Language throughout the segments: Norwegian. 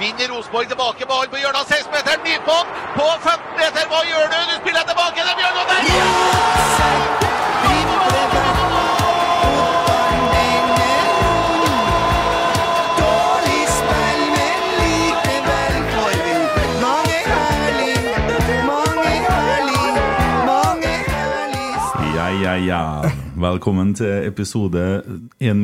Vinner Rosenborg tilbake, ball på hjørnet av 16-meteren. Nypott på 15 meter. Hva gjør du? Du spiller tilbake, det Bjørn Bjørnov der! Ja, ja, ja. Velkommen til episode 1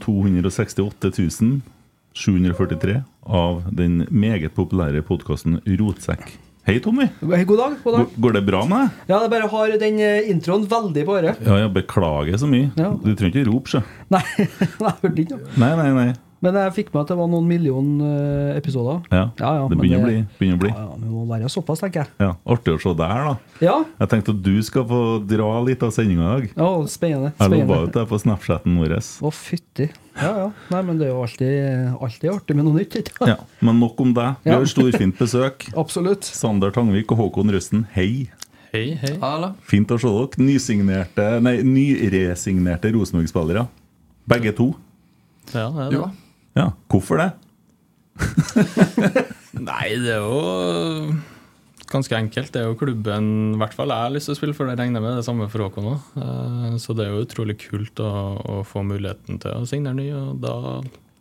268 743 av den meget populære podkasten Rotsekk. Hei, Tommy. Hei, God dag. god dag. Går- det bra med deg? Ja, det bare har den eh, introen veldig på øret. Ja, jeg beklager så mye. Ja. Du trenger ikke rope, sjø. Nei, jeg hørte ikke noe. Nei, nei, nei. Men jeg fikk med at det var noen million eh, episoder. Ja, Ja, ja, det begynner, begynner å bli. Begynner å bli. Ja, ja, det må være såpass, tenker jeg. Ja, Artig å se deg her, da. Ja, Jeg tenkte at du skal få dra litt av sendinga i dag. ja spennende. Jeg lova ut det på Snapchaten vår. Å, fytti. Ja, ja. Nei, men det er jo alltid, alltid artig med noe nytt, ikke? Ja, men nok om deg. Vi har storfint besøk. Absolutt. Sander Tangvik og Håkon Rusten, hei. Hei, hei. Fint å se dere. Nysignerte, nei, nyresignerte Rosenborg-spillere. Begge to. Ja, det er det. Ja, Hvorfor det? Nei, det er jo ganske enkelt. Det er jo klubben i hvert fall jeg har lyst til å spille for. Det regner med det samme for Håkon òg. Så det er jo utrolig kult å, å få muligheten til å signere ny, og da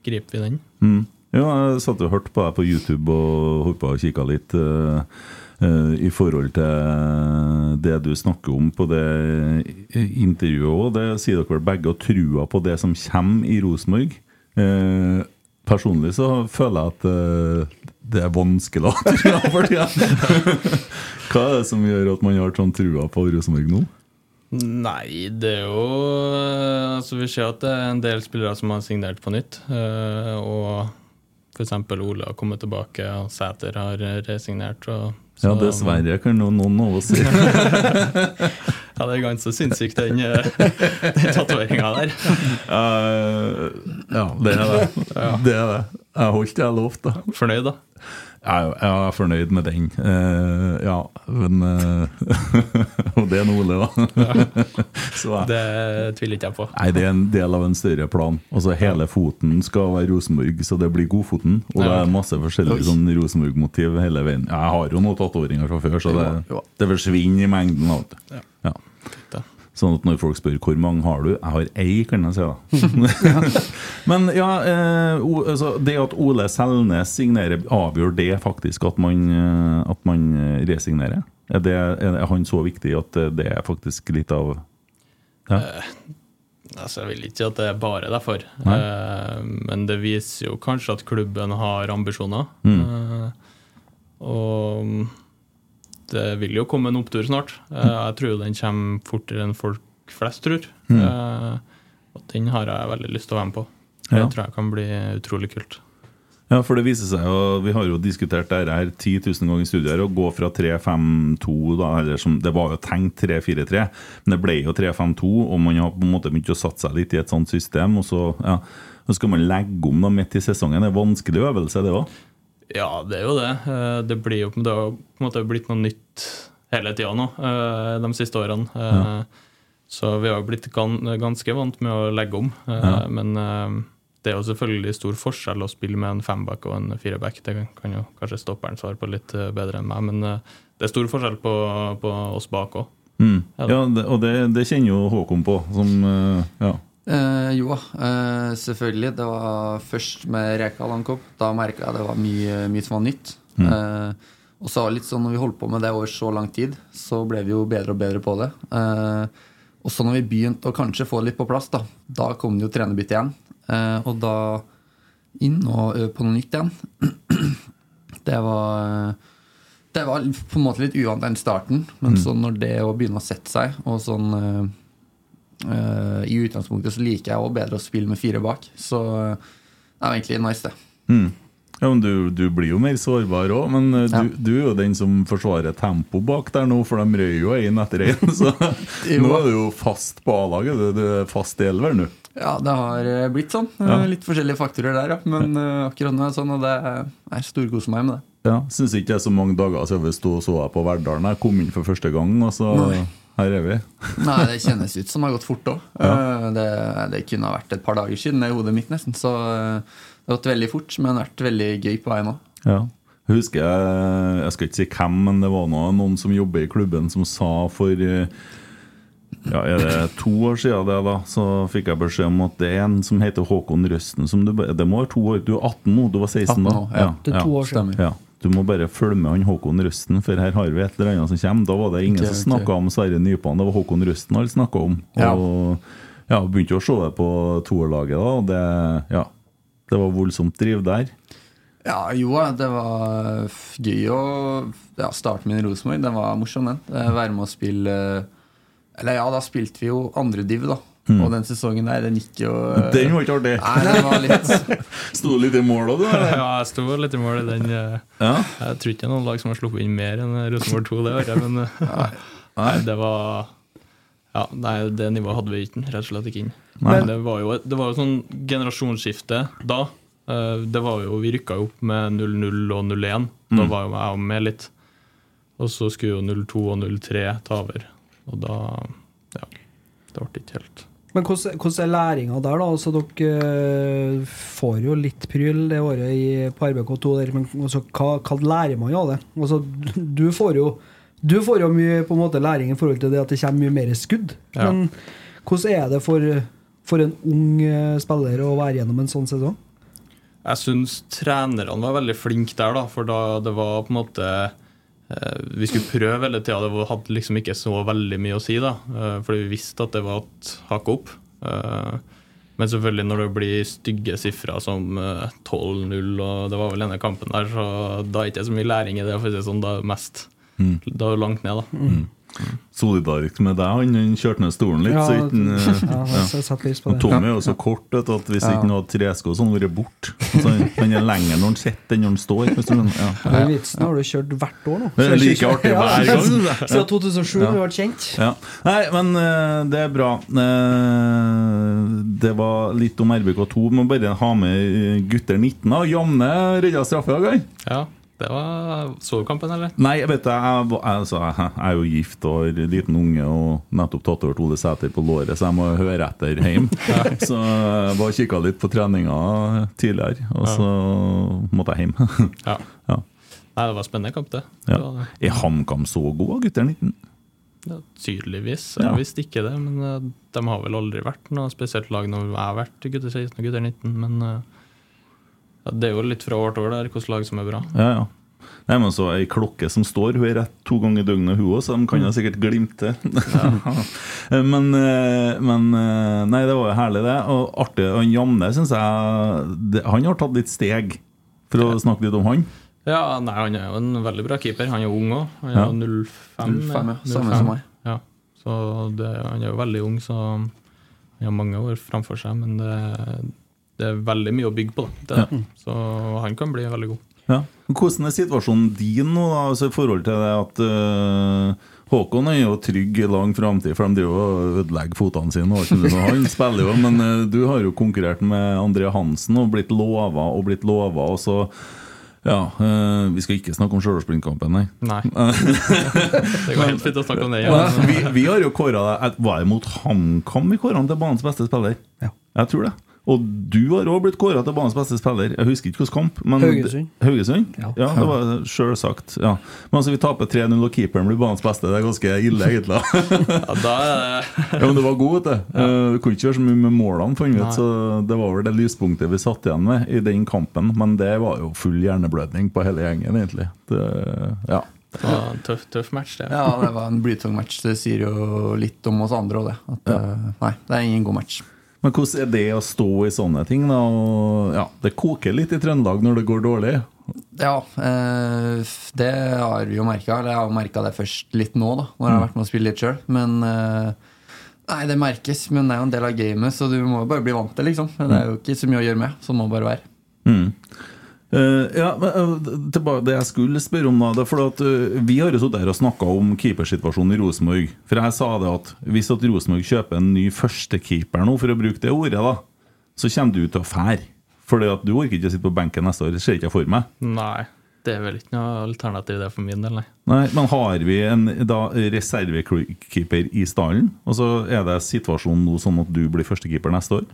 griper vi den. Mm. Ja, jeg satt og hørte på deg på YouTube og holdt på og kikka litt eh, eh, i forhold til det du snakker om på det intervjuet òg. Det sier dere vel begge og trua på det som kommer i Rosenborg. Eh, personlig så føler jeg at eh, det er vanskelig å trua for tida. Hva er det som gjør at man har sånn trua på Rosenborg nå? Nei, det er jo Altså, vi ser at det er en del spillere som har signert på nytt. eh, Og f.eks. Ole har kommet tilbake, og Sæter har resignert. Og, Ja, dessverre, kan noen av oss si. Ja, det er ganske sinnssykt, den, eh, den tatoveringa der. Uh, ja, det er det. Det er det. Jeg holdt det jeg lovte. Fornøyd, da? Jeg, er fornøyd med den. Uh, ja, men eh, Og det er Ole, da. Så jeg, Det tviler ikke jeg på. Nei, det er en del av en større plan. Altså Hele foten skal være Rosenborg, så det blir Godfoten. Og det er masse forskjellige sånn Rosenborg-motiv hele veien. Jeg har jo noen tatoveringer fra før, så det, det forsvinner i mengden. av det. Ja. Sånn at når folk spør hvor mange har du, jeg har ei, kan jeg si da. Men ja, eh, altså, det at Ole Selnes signerer, avgjør det faktisk at man, eh, at man eh, resignerer? Er, det, er han så viktig at det er faktisk litt av ja. Altså, jeg vil ikke si at det er bare derfor. Nei. Men det viser jo kanskje at klubben har ambisjoner. Mm. Og det vil jo komme en opptur snart. Eh, jeg tror den kommer fortere enn folk flest tror. Mm. Eh, og den har jeg veldig lyst til å være med på. Det Ja. tror jeg kan bli utrolig kult. Ja, for det viser seg jo Vi har jo diskutert dette her 10 000 ganger i studio her, å gå fra 3-5-2 da, eller som Det var jo tenkt 3-4-3, men det ble jo 3-5-2, og man har på en måte begynt å satse seg litt i et sånt system. Og så, ja, så skal man legge om da midt i sesongen. Det er en vanskelig øvelse, det òg. Ja, det er jo det. Eh, Det, blir jo, det har på en måte blitt noe nytt hele tida nå, eh, de siste årene. Ja. Så vi har jo blitt ganske vant med å legge om. Eh, Ja. Men eh, det er jo selvfølgelig stor forskjell å spille med en femback og en fireback. Det kan- jo kanskje stopperen svare på litt eh, bedre enn meg, men eh, det er stor forskjell på, på oss bak òg. Mm. Ja, det, og det, det kjenner jo Håkon på, som eh, ja. Eh, jo eh, selvfølgelig. Det var først med Rekdal han kom. Da merka jeg det var mye, mye som var nytt. Mm. Eh, og så litt sånn når vi holdt på med det over så lang tid, så ble vi jo bedre og bedre på det. Eh, og så når vi begynte å kanskje få det litt på plass, da, da kom det jo trenerbytte igjen. Eh, og da inn og øve på noe nytt igjen. det var Det var på en måte litt uvant den starten, men Mm. så når det å begynne å sette seg, og sånn eh, eh, I utgangspunktet så liker jeg også bedre å spille med fire bak, så eh, det er egentlig nice, det. Mm. Ja, men du, du blir jo mer sårbar òg, men du, Ja. du, er jo den som forsvarer tempo bak der nå, for de røy jo én etter én. Så nå er du jo fast på A-laget. Du, er fast i elver nå. Ja, det har eh, blitt sånn. Eh, Ja. Litt forskjellige faktorer der, ja. Men eh, akkurat nå er det sånn, og det er- storkoser meg med det. Ja, Syns ikke det er så mange dager siden vi sto og så deg på Verdalen. Jeg kom inn for første gang, og så Nei. Her er vi. Nei, det kjennes ut som det har gått fort òg. Det, det kunne ha vært et par dager siden det i hodet mitt, nesten. Så eh, det har gått veldig fort, men vært veldig gøy på veien òg. Ja. Jeg husker jeg, jeg skal ikke si hvem, men det var noe, noen som jobber i klubben som sa for eh, ja, er det to år siden det da, så fikk jeg beskjed om at det er en som heter Håkon Røsten. Som du, det må være to år, Du er 18 nå, du var 16 da? 18 nå, ja. Det er to år siden. Ja. Du må bare følge med han Håkon Røsten, for her har vi et eller annet som kommer. Da var det ingen okay, som snakka okay. om Sverre Nypan, det var Håkon Røsten alle snakka om. Ja. Og ja, begynte å se det på toerlaget da, og det, ja, det var voldsomt driv der. Ja, jo, det var gøy å ja, starte min i Rosenborg. Den var morsom, den. Være med å spille Eller ja, da spilte vi jo andre div, da. Og den sesongen der, den gikk jo eh, Den var ikke artig! Nei, den var litt Sto du litt i mål da, du? Ja, jeg sto litt i mål i den. eh, Ja. Jeg tror ikke det er noen lag som har sluppet inn mer enn Rosenborg 2 det året, men nei. nei, det var Ja, nei, det nivået hadde vi ikke, rett og slett ikke inn. Men det var jo, det var jo sånn generasjonsskifte da. Eh, Det var jo, Vi rykka jo opp med 0-0 og 0-1. Da Mm. var jo jeg med litt. Og så skulle jo 0-2 og 0-3 ta over. Og da Ja, det ble ikke helt Men hvordan, hvordan er læringa der, da? Altså, dere eh, får jo litt pryl det året i, på RBK2, der, men altså, hva, hva lærer man av det? Altså, du får jo du får jo mye på en måte læring i forhold til det at det kommer mye mer skudd. Ja. Men hvordan er det for, for en ung eh, spiller å være gjennom en sånn sesong? Jeg syns trenerne var veldig flinke der, da, for da det var på en måte Vi skulle prøve hele tida. Det hadde liksom ikke så veldig mye å si, da, eh, fordi vi visste at det var et hakk opp. Eh, men selvfølgelig når det blir stygge sifre som eh, 12-0, og det var vel denne kampen der, så da er det ikke så mye læring i det. For å si sånn, da er det mest Da er det langt ned, da. Solidarisk med deg, han, han kjørte ned stolen litt. så ikke eh, ja, ja. jeg satt pris på Og det. Tommy er jo så kort vet du, at hvis Ja. ikke han hadde tresko, så hadde han vært borte. Altså, han er lenger når han sitter enn når han står. Hvis du skjønner. Ja. Den vitsen har du kjørt hvert år nå. Det er like artig hver gang. Siden 2007 har vi vært kjent. Ja. Nei, men eh, det er bra. Eh, det var litt om RBK2. Må bare ha med gutter 19. da. Janne redda straffe i dag, han. Ja, det var Sovekampen, eller? Nei, vet du, jeg, altså, jeg er jo gift og har liten unge og nettopp tatt over Ole Sæter på låret, så jeg må høre etter hjemme. så jeg bare kikka litt på treninga tidligere, og så måtte jeg hjem. Ja. ja. Nei, det var en spennende kamp, det. Ja. Det var. Er HamKam så god, gutter 19? Ja, tydeligvis. Ja. Jeg visste ikke det, men eh, de har vel aldri vært noe spesielt lag når jeg har vært gutter 16 og gutter 19. Men eh, ja, det er jo litt fra år til år der hvilket lag som er bra. Ja, ja. Nei, men så Ei klokke som står, hun er rett to ganger i døgnet, hun òg, så de kan jo sikkert glimte. men, eh, men eh, Nei, det var jo herlig, det. Og artig. Og Janne syns jeg Han har tatt litt steg, for å snakke litt om han. Ja, nei, Han er jo en veldig bra keeper. Han er ung òg. Han er Ja. jo 05. 05, ja. Samme som meg. Ja. Så det, han er jo veldig ung, så han har mange år framfor seg. Men det, det er veldig mye å bygge på. Da. Det, ja. Så han kan bli veldig god. Ja. Hvordan er situasjonen din nå, da, altså i forhold til det at uh, Håkon er jo trygg i lang framtid, for de driver og ødelegger fotene sine. Han spiller jo, men uh, du har jo konkurrert med André Hansen og blitt lova og blitt lova, og så ja, øh, Vi skal ikke snakke om Stjørdalsblindkampen, nei. Nei. det går helt fint å snakke om det. Ja. vi, vi har jo kåra deg Var det mot HamKam vi kåra han til banens beste spiller? Ja. Jeg tror det. Og du har òg blitt kåra til banens beste spiller. Jeg husker ikke hvilken kamp. Men Haugesund. Haugesund? Ja. Ja, det var selvsagt. Ja. Men altså, vi taper 3-0, og keeperen blir banens beste. Det er ganske ille, egentlig. Ja, da er det ja, men du var god, vet du. Eh, Du kunne ikke gjøre så mye med målene, fant vi ut, så det var vel det lyspunktet vi satt igjen med i den kampen. Men det var jo full hjerneblødning på hele gjengen, egentlig. Det, ja. det var en tøff, tøff match, det. Ja, det var en blytung match. Det sier jo litt om oss andre òg, det. At, eh, nei, det er ingen god match. Men hvordan er det å stå i sånne ting? da? Og, ja, det koker litt i Trøndelag når det går dårlig. Ja, eh, det har vi jo merka. Eller jeg har merka det først litt nå, da når jeg har vært med å spille litt sjøl. Men eh, Nei, det merkes, men det er jo en del av gamet, så du må jo bare bli vant til liksom. Det er jo ikke så mye å gjøre med. Sånn må det bare være. Mm. Eh, ja, men uh, tilbake Det jeg skulle spørre om, da det er fordi at uh, Vi har jo sittet her og snakka om keepersituasjonen i Rosenborg. For jeg sa det at hvis at Rosenborg kjøper en ny førstekeeper nå, for å bruke det ordet, da så kommer du til å fære. Fordi at du orker ikke å sitte på benken neste år. Det ser ikke for meg. Nei, det er vel ikke noe alternativ det for min del, nei. Nei, Men har vi en da, reservekeeper i stallen, og så er det situasjonen nå sånn at du blir førstekeeper neste år?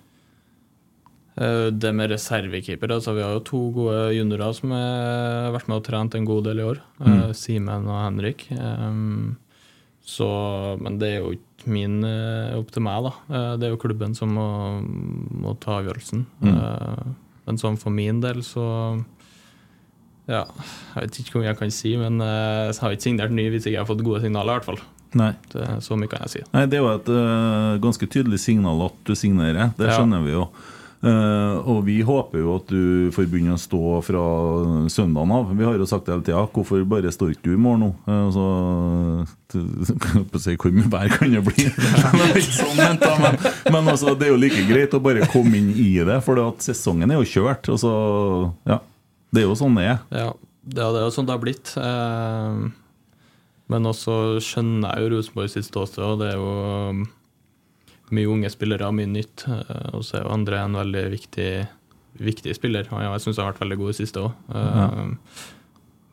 Eh, Det med reservekeeper altså Vi har jo to gode juniorer som har vært med og trent en god del i år. Mm. Simen og Henrik. Um, så, men det er jo ikke min eh, opp til meg, da. Eh, det er jo klubben som må, må ta avgjørelsen. Mm. men sånn for min del så Ja, jeg vet ikke hvor mye jeg kan si, men eh, jeg har ikke signert ny hvis ikke jeg har fått gode signaler, i hvert fall. Nei. Det, så mye kan jeg si. Nei, Det er jo et uh, ganske tydelig signal at du signerer. Det Ja. skjønner vi jo. Eh, og vi håper jo at du får begynne å stå fra søndagen av. Vi har jo sagt hele tida. Hvorfor bare står ikke du i morgen nå? Uh, så, jeg på å si, Hvor mye vær kan det bli? Sånn men, men altså, det er jo like greit å bare komme inn i det, for at sesongen er jo kjørt. Og så, ja, det er jo sånn det er. Ja, det er jo sånn det har blitt. Eh, Men også skjønner jeg jo Rosenborg sitt ståsted, og det er jo mye unge spillere, mye nytt. Eh, Og så er jo André en veldig viktig, viktig spiller. Og jeg syns han har vært veldig god i siste òg.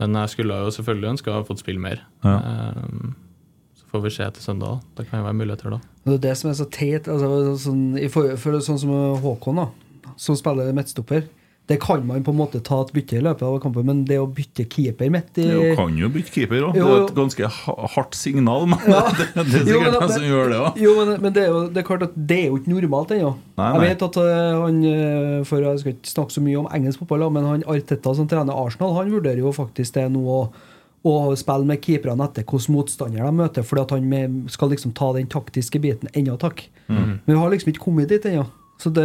Men jeg skulle jo selvfølgelig ønske å ha fått spille mer. Ja. Eh, Så får vi se til søndag. da. Det kan jo være muligheter da. Det er det som er så teit. Altså, sånn, i for, for sånn som Håkon, da, som spiller midtstopper. Det kan man på en måte ta et bytte i løpet av kampen, men det å bytte keeper midt i Du kan jo bytte keeper òg. Det er et ganske hardt signal, men Ja. det, det er Jo, sikkert men- som gjør det òg. Jo, men, men det er jo det er klart at det er jo ikke normalt ennå. Jeg vet at øh, han øh, For jeg skal ikke snakke så mye om engelsk fotball, men han Arteta som trener Arsenal, han vurderer jo faktisk det nå å, å spille med keeperne etter hvilken motstander de møter, fordi at han med, skal liksom ta den taktiske biten ennå, takk. Men vi har liksom ikke kommet dit ennå. Så det,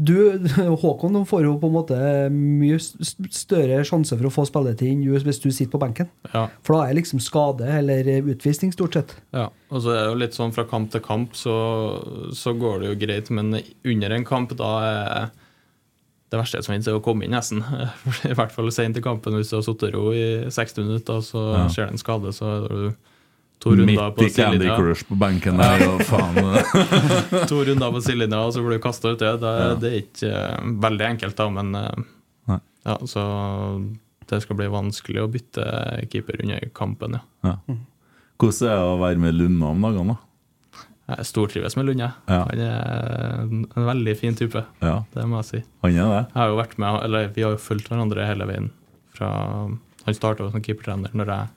du, Håkon får jo på en måte mye større sjanse for å få spilletid enn hvis du sitter på benken. Ja. For da er liksom skade eller utvisning, stort sett. Ja, og så er det jo litt sånn fra kamp til kamp, så, så går det jo greit. Men under en kamp, da er det verste som finnes, er å komme inn, nesten. I hvert fall sent i kampen. Hvis du har sittet ro i 60 minutter, så Ja. skjer det en skade, så er du to runder Midt i Candy. Crush på benken der, og faen To runder på sidelinja, og så blir du kasta uti. Det, Ja. det er ikke uh, veldig enkelt, da, men uh, ja, så det skal bli vanskelig å bytte keeper under kampen, ja. Ja. Hvordan er det å være med Lunde om dagene, da? Jeg stortrives med Lunde. Ja. Han er en en veldig fin type, Ja, det må jeg si. han er det? Jeg har jo vært med, eller Vi har jo fulgt hverandre hele veien. Fra, han starta som keepertrener når jeg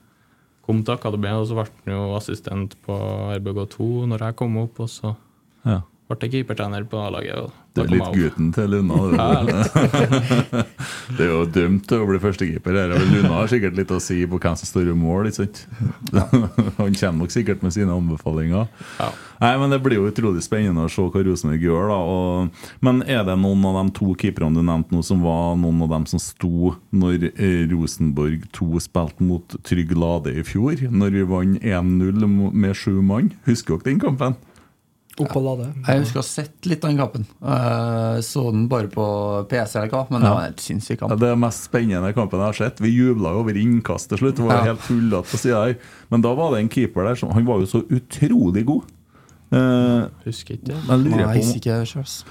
kom til akademiet, og så ble han jo assistent på RBK2 når jeg kom opp, og så Ja. ble jeg keepertrener på A-laget. Da er litt gutten til Luna. det er jo dømt til å bli førstekeeper. Luna har sikkert litt å si på hvem som står i mål. ikke sant? Han kommer nok sikkert med sine anbefalinger. Ja. Nei, men Det blir jo utrolig spennende å se hva Rosenborg gjør. da, og, Men er det noen av de to keeperne du nevnte nå, som var noen av dem som sto når eh, Rosenborg 2 spilte mot Trygg Lade i fjor? Når vi vant 1-0 med sju mann? Husker dere den kampen? Opp og lade. Jeg husker å ha sett litt av den kampen. Jeg så den bare på PC, eller hva, men det var en helt sinnssyk Ja, kamp. det er den mest spennende kampen jeg har sett. Vi jubla over innkast til slutt. Det var Ja. helt tullete på sida her. Men da var det en keeper der som Han var jo så utrolig god. Uh, Husker ikke det. jeg, lurer Nei, på om, ass.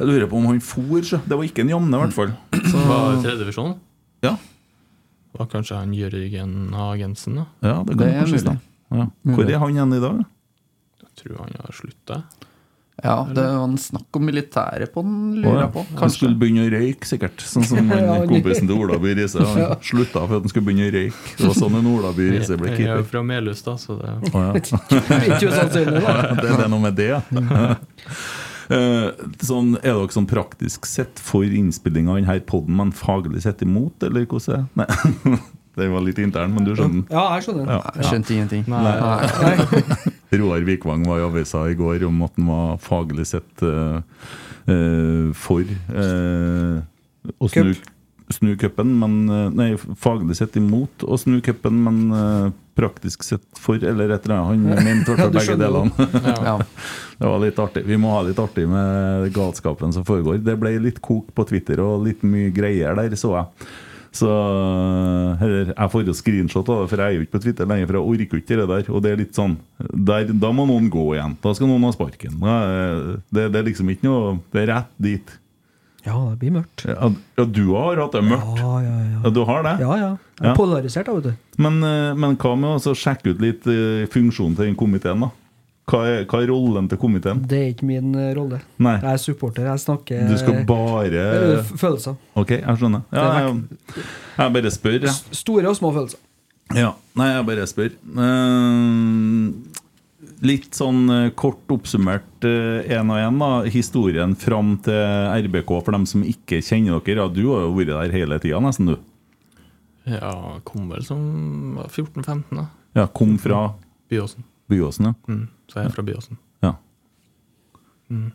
jeg lurer på om han for, så. Det var ikke en Janne, i hvert fall. Så, Var det tredjedivisjon? ja, Var kanskje han Jørgen Hagensen, da? ja, det Det kan er kanskje stemme. Ja. Hvor er han igjen i dag? Tror han har slutta. Ja, det var en snakk om militæret på den, lurer jeg på. Han skulle begynne å røyke, sikkert. Sånn som han, kompisen til Olaby Riise. Han slutta for at han skulle begynne å røyke. Det var sånn en Olaby Riise ble Jeg er jo fra Melhus, da, så det Å, ja. Ikke usannsynlig, da. det, er noe med det, ja. Eh, sånn, er dere sånn praktisk sett for innspillinga av denne poden, men faglig sett imot, eller hvordan er det? Det var litt intern, men du skjønner. den? Ja, jeg skjønner. Ja. Jeg skjønte ingenting. Nei. Nei. Roar Vikvang var i avisa i går om at han var faglig sett uh, uh, for uh, å snu, snu cupen, men Nei, faglig sett imot å snu cupen, men praktisk sett for, eller et eller annet. Han mente i hvert Ja, fall begge delene. Ja. Det var litt artig. Vi må ha litt artig med galskapen som foregår. Det ble litt kok på Twitter og litt mye greier der, så jeg. Så eller, Jeg får screenshot av det, for jeg er jo ikke på Twitter lenger. For jeg orker ikke det der. Og det er litt sånn der, Da må noen gå igjen. Da skal noen ha sparken. Det, det er liksom ikke noe Det er rett dit. Ja, det blir mørkt. Ja, ja du har hatt det mørkt. Ja, ja, ja. Ja, du har det? Ja, ja. Jeg er polarisert, da, vet du. Men, eh, men hva med å sjekke ut litt eh, funksjonen til den komiteen, da? Hva er, hva er rollen til komiteen? Det er ikke min eh, rolle. Nei. Jeg er supporter. Jeg snakker Du skal bare eh, Følelser. Ok, jeg skjønner. Ja, jeg, jeg bare spør, Ja. Store og små følelser. Ja. Nei, jeg bare spør. Eh, litt sånn kort oppsummert én og én, da. Historien fram til RBK, for dem som ikke kjenner dere. Ja, du har jo vært der hele tida, nesten, du. Ja, kom vel som 14-15, da. Ja, Kom fra Byåsen. Byåsen, ja. Mm. Så jeg er fra Byåsen. ja.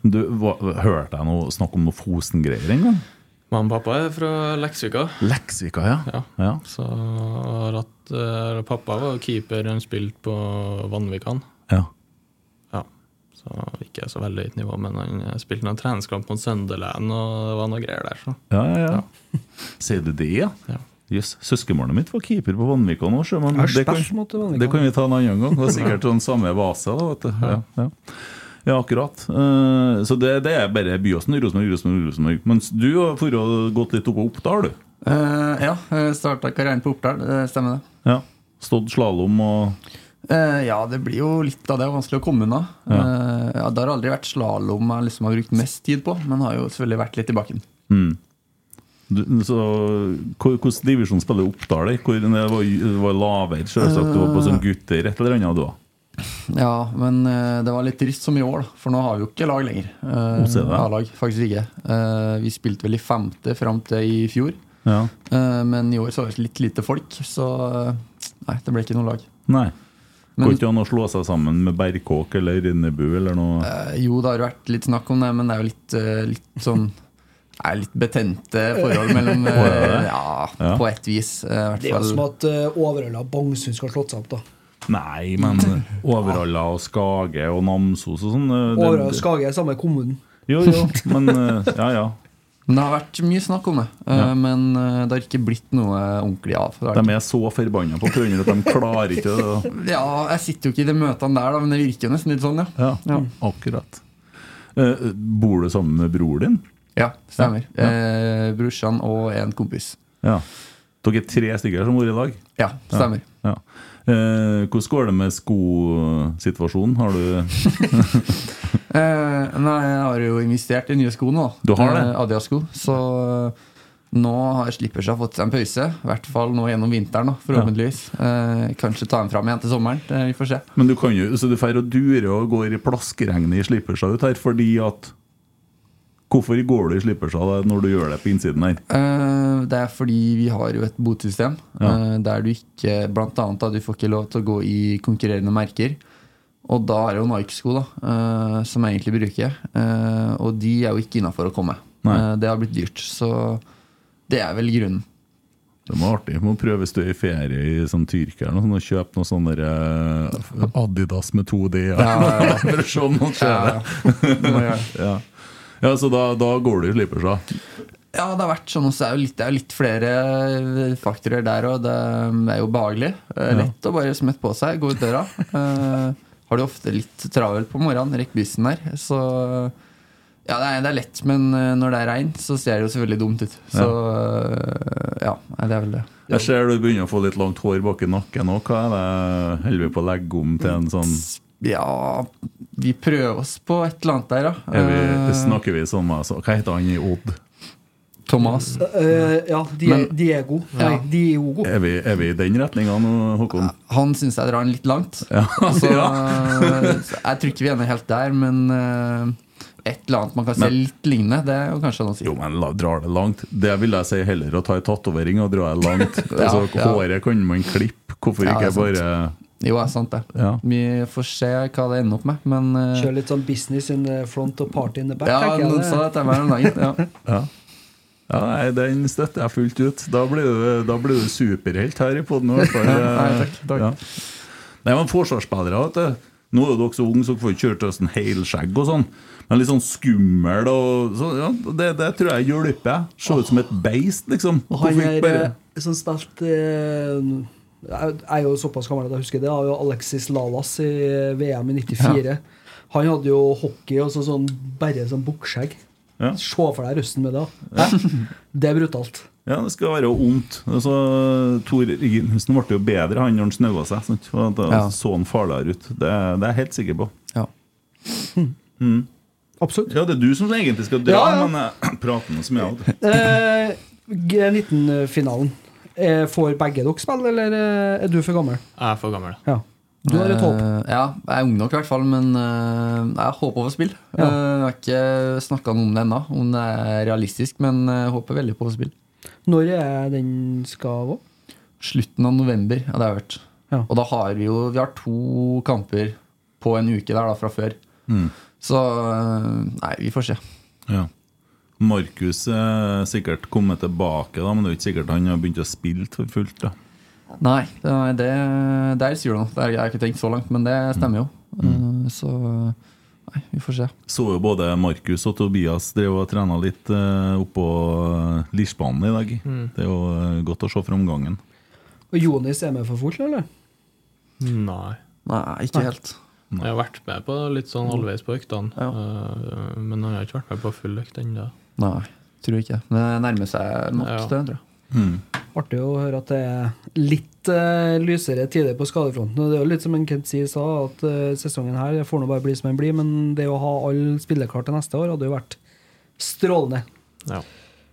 Du, hva, Hørte jeg noe snakk om noe Fosen-greier en gang? Mamma og pappa er fra Leksvika. Leksvika, ja. Ja. ja. Så har hatt eh, Pappa var keeper, han spilte på Vanvikan. ja. Ja. Så ikke så veldig høyt nivå, men han eh, spilte noen treningskamp mot Sunderland, og det var noe greier der. Så. Ja, ja, ja. Sier du det, ja? Ja. Jøss. Søskenbarnet mitt var keeper på Vanvika nå, men det kan, det kan vi ta en annen gang. Det var sikkert sånn samme vase. Da, vet du. Ja, ja. ja akkurat. Uh, så det, det er bare Byåsen, Rosenborg, Rosenborg, Rosenborg. Mens du har gått litt opp på Oppdal, du. Uh, ja, starta karrieren på Oppdal. Det stemmer, det. Ja. Stått slalåm og uh, ja, det blir jo litt av det. Vanskelig å komme unna. Ja, det har aldri vært slalåm jeg liksom har brukt mest tid på, men har jo selvfølgelig vært litt i bakken. mm. Så, hvor- Hvilken divisjon spiller Oppdal i? Hvor, det var, var lavere, selvsagt. Du var på sånn gutter et eller annet, da. Ja, men eh, det var litt trist som i år, da. For nå har vi jo ikke lag lenger. Eh. A-lag, faktisk ikke. Eh, vi spilte vel i femte fram til i fjor. Ja. Eh, men i år så var det litt lite folk, så eh, nei, det ble ikke noe lag. Nei. Går ikke an å slå seg sammen med Berkåk eller Rinnebu eller noe? Eh, jo, det har vært litt snakk om det, men det er jo litt, eh, litt sånn er litt betente forhold mellom eh? Ja, Ja. på et vis. eh, hvert Det er jo som at uh, Overhalla og Bangsund skal slått seg opp, da. Nei, men Overhalla og Skage og Namsos og sånn eh, Overhalla og Skage er samme kommunen. Jo, jo, men eh, ja, ja. Men det har vært mye snakk om det, eh, Ja. men eh, det har ikke blitt noe ordentlig av. De er så forbanna på Trønder at de klarer ikke det. Ja, jeg sitter jo ikke i de møtene der, da, men det virker jo nesten litt sånn, ja. Ja, Ja. akkurat. Eh, bor du sammen med bror din? Ja, stemmer. Ja. Eh, brorsan og en kompis. Ja. Dere er tre stykker som bor i lag? Ja, stemmer. Ja. Eh, hvordan går det med skosituasjonen? Har du Eh, nei, jeg har jo investert i nye sko nå. Du har det? Eh, Adidas-sko. Så eh, nå har Slippers har fått seg en pause. I hvert fall nå gjennom vinteren, forhåpentligvis. Eh, kanskje ta den fram igjen til sommeren. Eh, vi får se. Men du kan jo, så du drar og durer og går i plaskeregnet i slippersa ut her fordi at Hvorfor går du i slippersa når du gjør det på innsiden her? Uh, det er fordi vi har jo et botsystem Ja. uh, der du ikke Blant annet da, du får ikke lov til å gå i konkurrerende merker. Og da er det jo Nike-sko da uh, som jeg egentlig bruker. Og de er jo ikke innafor å komme. Det har blitt dyrt. Så det er vel grunnen. Det må være artig. Må prøve du er i ferie i sånn Tyrkia og kjøpe noe sånn Adidas med 2D. Ja, ja, ja. Ser Ja, ja. ja, så da, da går og slipper seg. Ja, det har vært sånn også. Det er jo litt, det er litt flere faktorer der òg. Det er jo behagelig. Lett ja. å bare smette på seg, gå ut døra. Eh, har du ofte litt travelt på morgenen, rekk bussen der. Så ja, det er, det er lett, men eh, når det er regn, så ser det jo selvfølgelig dumt ut. Så ja, ja, det er vel det. Jeg ser du begynner å få litt langt hår bak i nakken òg. Hva er det? Holder vi på å legge om til en sånn Ja, vi prøver oss på et eller annet der, ja. er vi, Eh, Snakker vi sånn altså, Hva heter han i Odd? Thomas. Uh, ja, Diego. Men- Diego. Nei, Ja. Diogo. Er vi, er vi i den retninga nå, Håkon? Han syns jeg drar den litt langt. Ja. Så, Ja. så jeg tror ikke vi er helt der, men uh, et eller annet man kan se litt lignende, det er kanskje noe å si. Jo, men la, drar det langt. Det vil jeg si heller å ta en tatovering og dra det langt. Ja, altså, ja. Håret kan man klippe. Hvorfor Ja, ikke sant. bare Jo, det er sant det. Ja. Vi får se hva det ender opp med, men uh, Kjør litt sånn business in the front og party in the back. Ja, jeg noen sa det til meg en gang. Ja. Ja. Ja, nei, Den støtter jeg fullt ut. Da blir du, da blir du superhelt her i poden. Nei, takk, takk. Nei, men Forsvarsspillere vet du. Nå er dere så unge, så dere får ikke kjørt oss en helskjegg og sånn. Men litt sånn skummel og så, ja, det, det tror jeg hjelper. Se ut som et beist, liksom. Og han er bare eh, som spilte eh, Jeg er jo såpass gammel at jeg husker det. Det var jo Alexis Lalas i VM i 94. Han hadde jo hockey og så sånn bare sånn bukkskjegg. Ja. Se for deg røsten med det. Ja. Det er brutalt. Ja, det skal være ondt. Altså, Tor Reginussen ble jo bedre han når han snaua seg. Sant? For da Ja. så han farligere ut. Det, det er jeg helt sikker på. Ja. Mm. Absolutt. Ja, det er du som egentlig skal dra, Ja, ja. men jeg prater med som jeg hadde. Eh, G19-finalen. Eh, Får begge dere spille, eller eh, er du for gammel? Jeg er for gammel. Ja. Du har et håp. Uh, ja, jeg er ung nok i hvert fall, men uh, jeg håper på spill. Ja. Uh, jeg har ikke snakka noe om det ennå, om det er realistisk, men jeg håper veldig på å spill. Når er den skal gå? Slutten av november, ja, det har jeg hørt. Ja. Og da har vi jo Vi har to kamper på en uke der da fra før. Mm. Så nei, vi får se. Ja. Markus er sikkert kommet tilbake, da, men det er ikke sikkert han har begynt å spille for fullt. da Nei, det, det, der sier du noe. Det har jeg ikke tenkt så langt, men det stemmer jo. Mm. så nei, vi får se. Så jo både Markus og Tobias drev og trena litt uh, oppå Lisbanen i dag. Mm. Det er jo eh, godt å se framgangen. Og Jonis er med for fullt, eller? Nei. Nei, ikke helt. Jeg har vært med på litt sånn halvveis på øktene, ja. men jeg har ikke vært med på full økt ennå. Nei, tror ikke. Det nærmer seg nok, Ja. det, tror jeg. Artig å høre at det er litt uh, lysere tider på skadefronten. Det er jo litt som en Kent sier sa, at uh, sesongen her får nå bare bli som den blir, men det å ha alle spillere til neste år hadde jo vært strålende. Ja.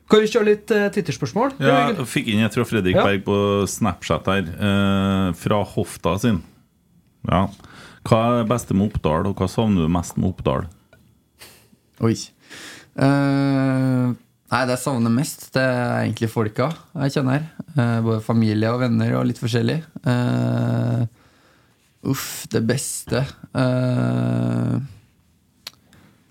Kan vi kjøre litt uh, Twitter-spørsmål? Ja, jeg fikk inn et fra Fredrik Ja. Berg på Snapchat her, Uh, fra Hofta sin. Ja. Hva er det beste med Oppdal, og hva savner du mest med Oppdal? Oi. Eh, nei, det jeg savner mest, det er egentlig folka jeg kjenner. Uh, både familie og venner og litt forskjellig. Uh, uff, det beste uh,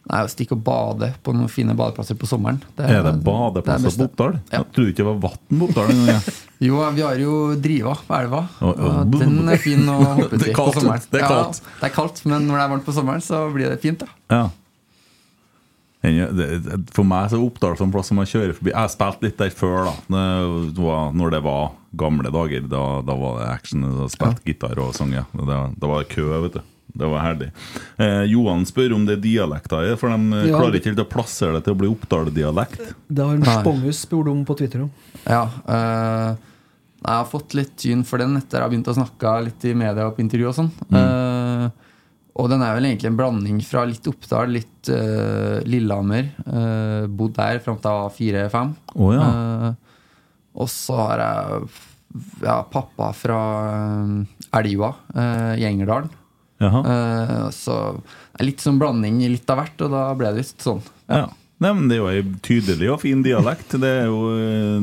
Nei, å stikke og bade på noen fine badeplasser på sommeren. Er det badeplasser på Oppdal? Ja. Jeg trodde ikke det var vann på Oppdal engang. Jo, vi har jo Driva på elva. Og den er fin å hoppe Det er til på sommeren. det er kaldt. Ja, det er kaldt, men når det er varmt på sommeren, så blir det fint. da Ja. For meg så er Oppdal sånn plass som man kjører forbi. Jeg spilte litt der før, da når det var gamle dager. Da, da var det action. Da spilte gitar og sang. Ja. Da, da var det kø, vet du. Det var herlig. Eh, Johan spør om det er dialekter i det, for de eh, Ja. klarer ikke helt å plassere det til å bli Oppdal-dialekt. Det har en. Spongus spurt om på Twitter òg. Ja. eh, jeg har fått litt tyn for den etter jeg har begynt å snakke litt i media og på intervju og sånn. Eh, og den er vel egentlig en blanding fra litt Oppdal, litt uh, Lillehammer. Uh, bodd der fram til jeg var fire-fem. Å, ja. Eh, og så har jeg ja, pappa fra Elva uh, i Engerdalen. Så er litt sånn blanding i litt av hvert, og da ble det visst sånn. Ja. Nei, men Det er jo ei tydelig og fin dialekt. Det er jo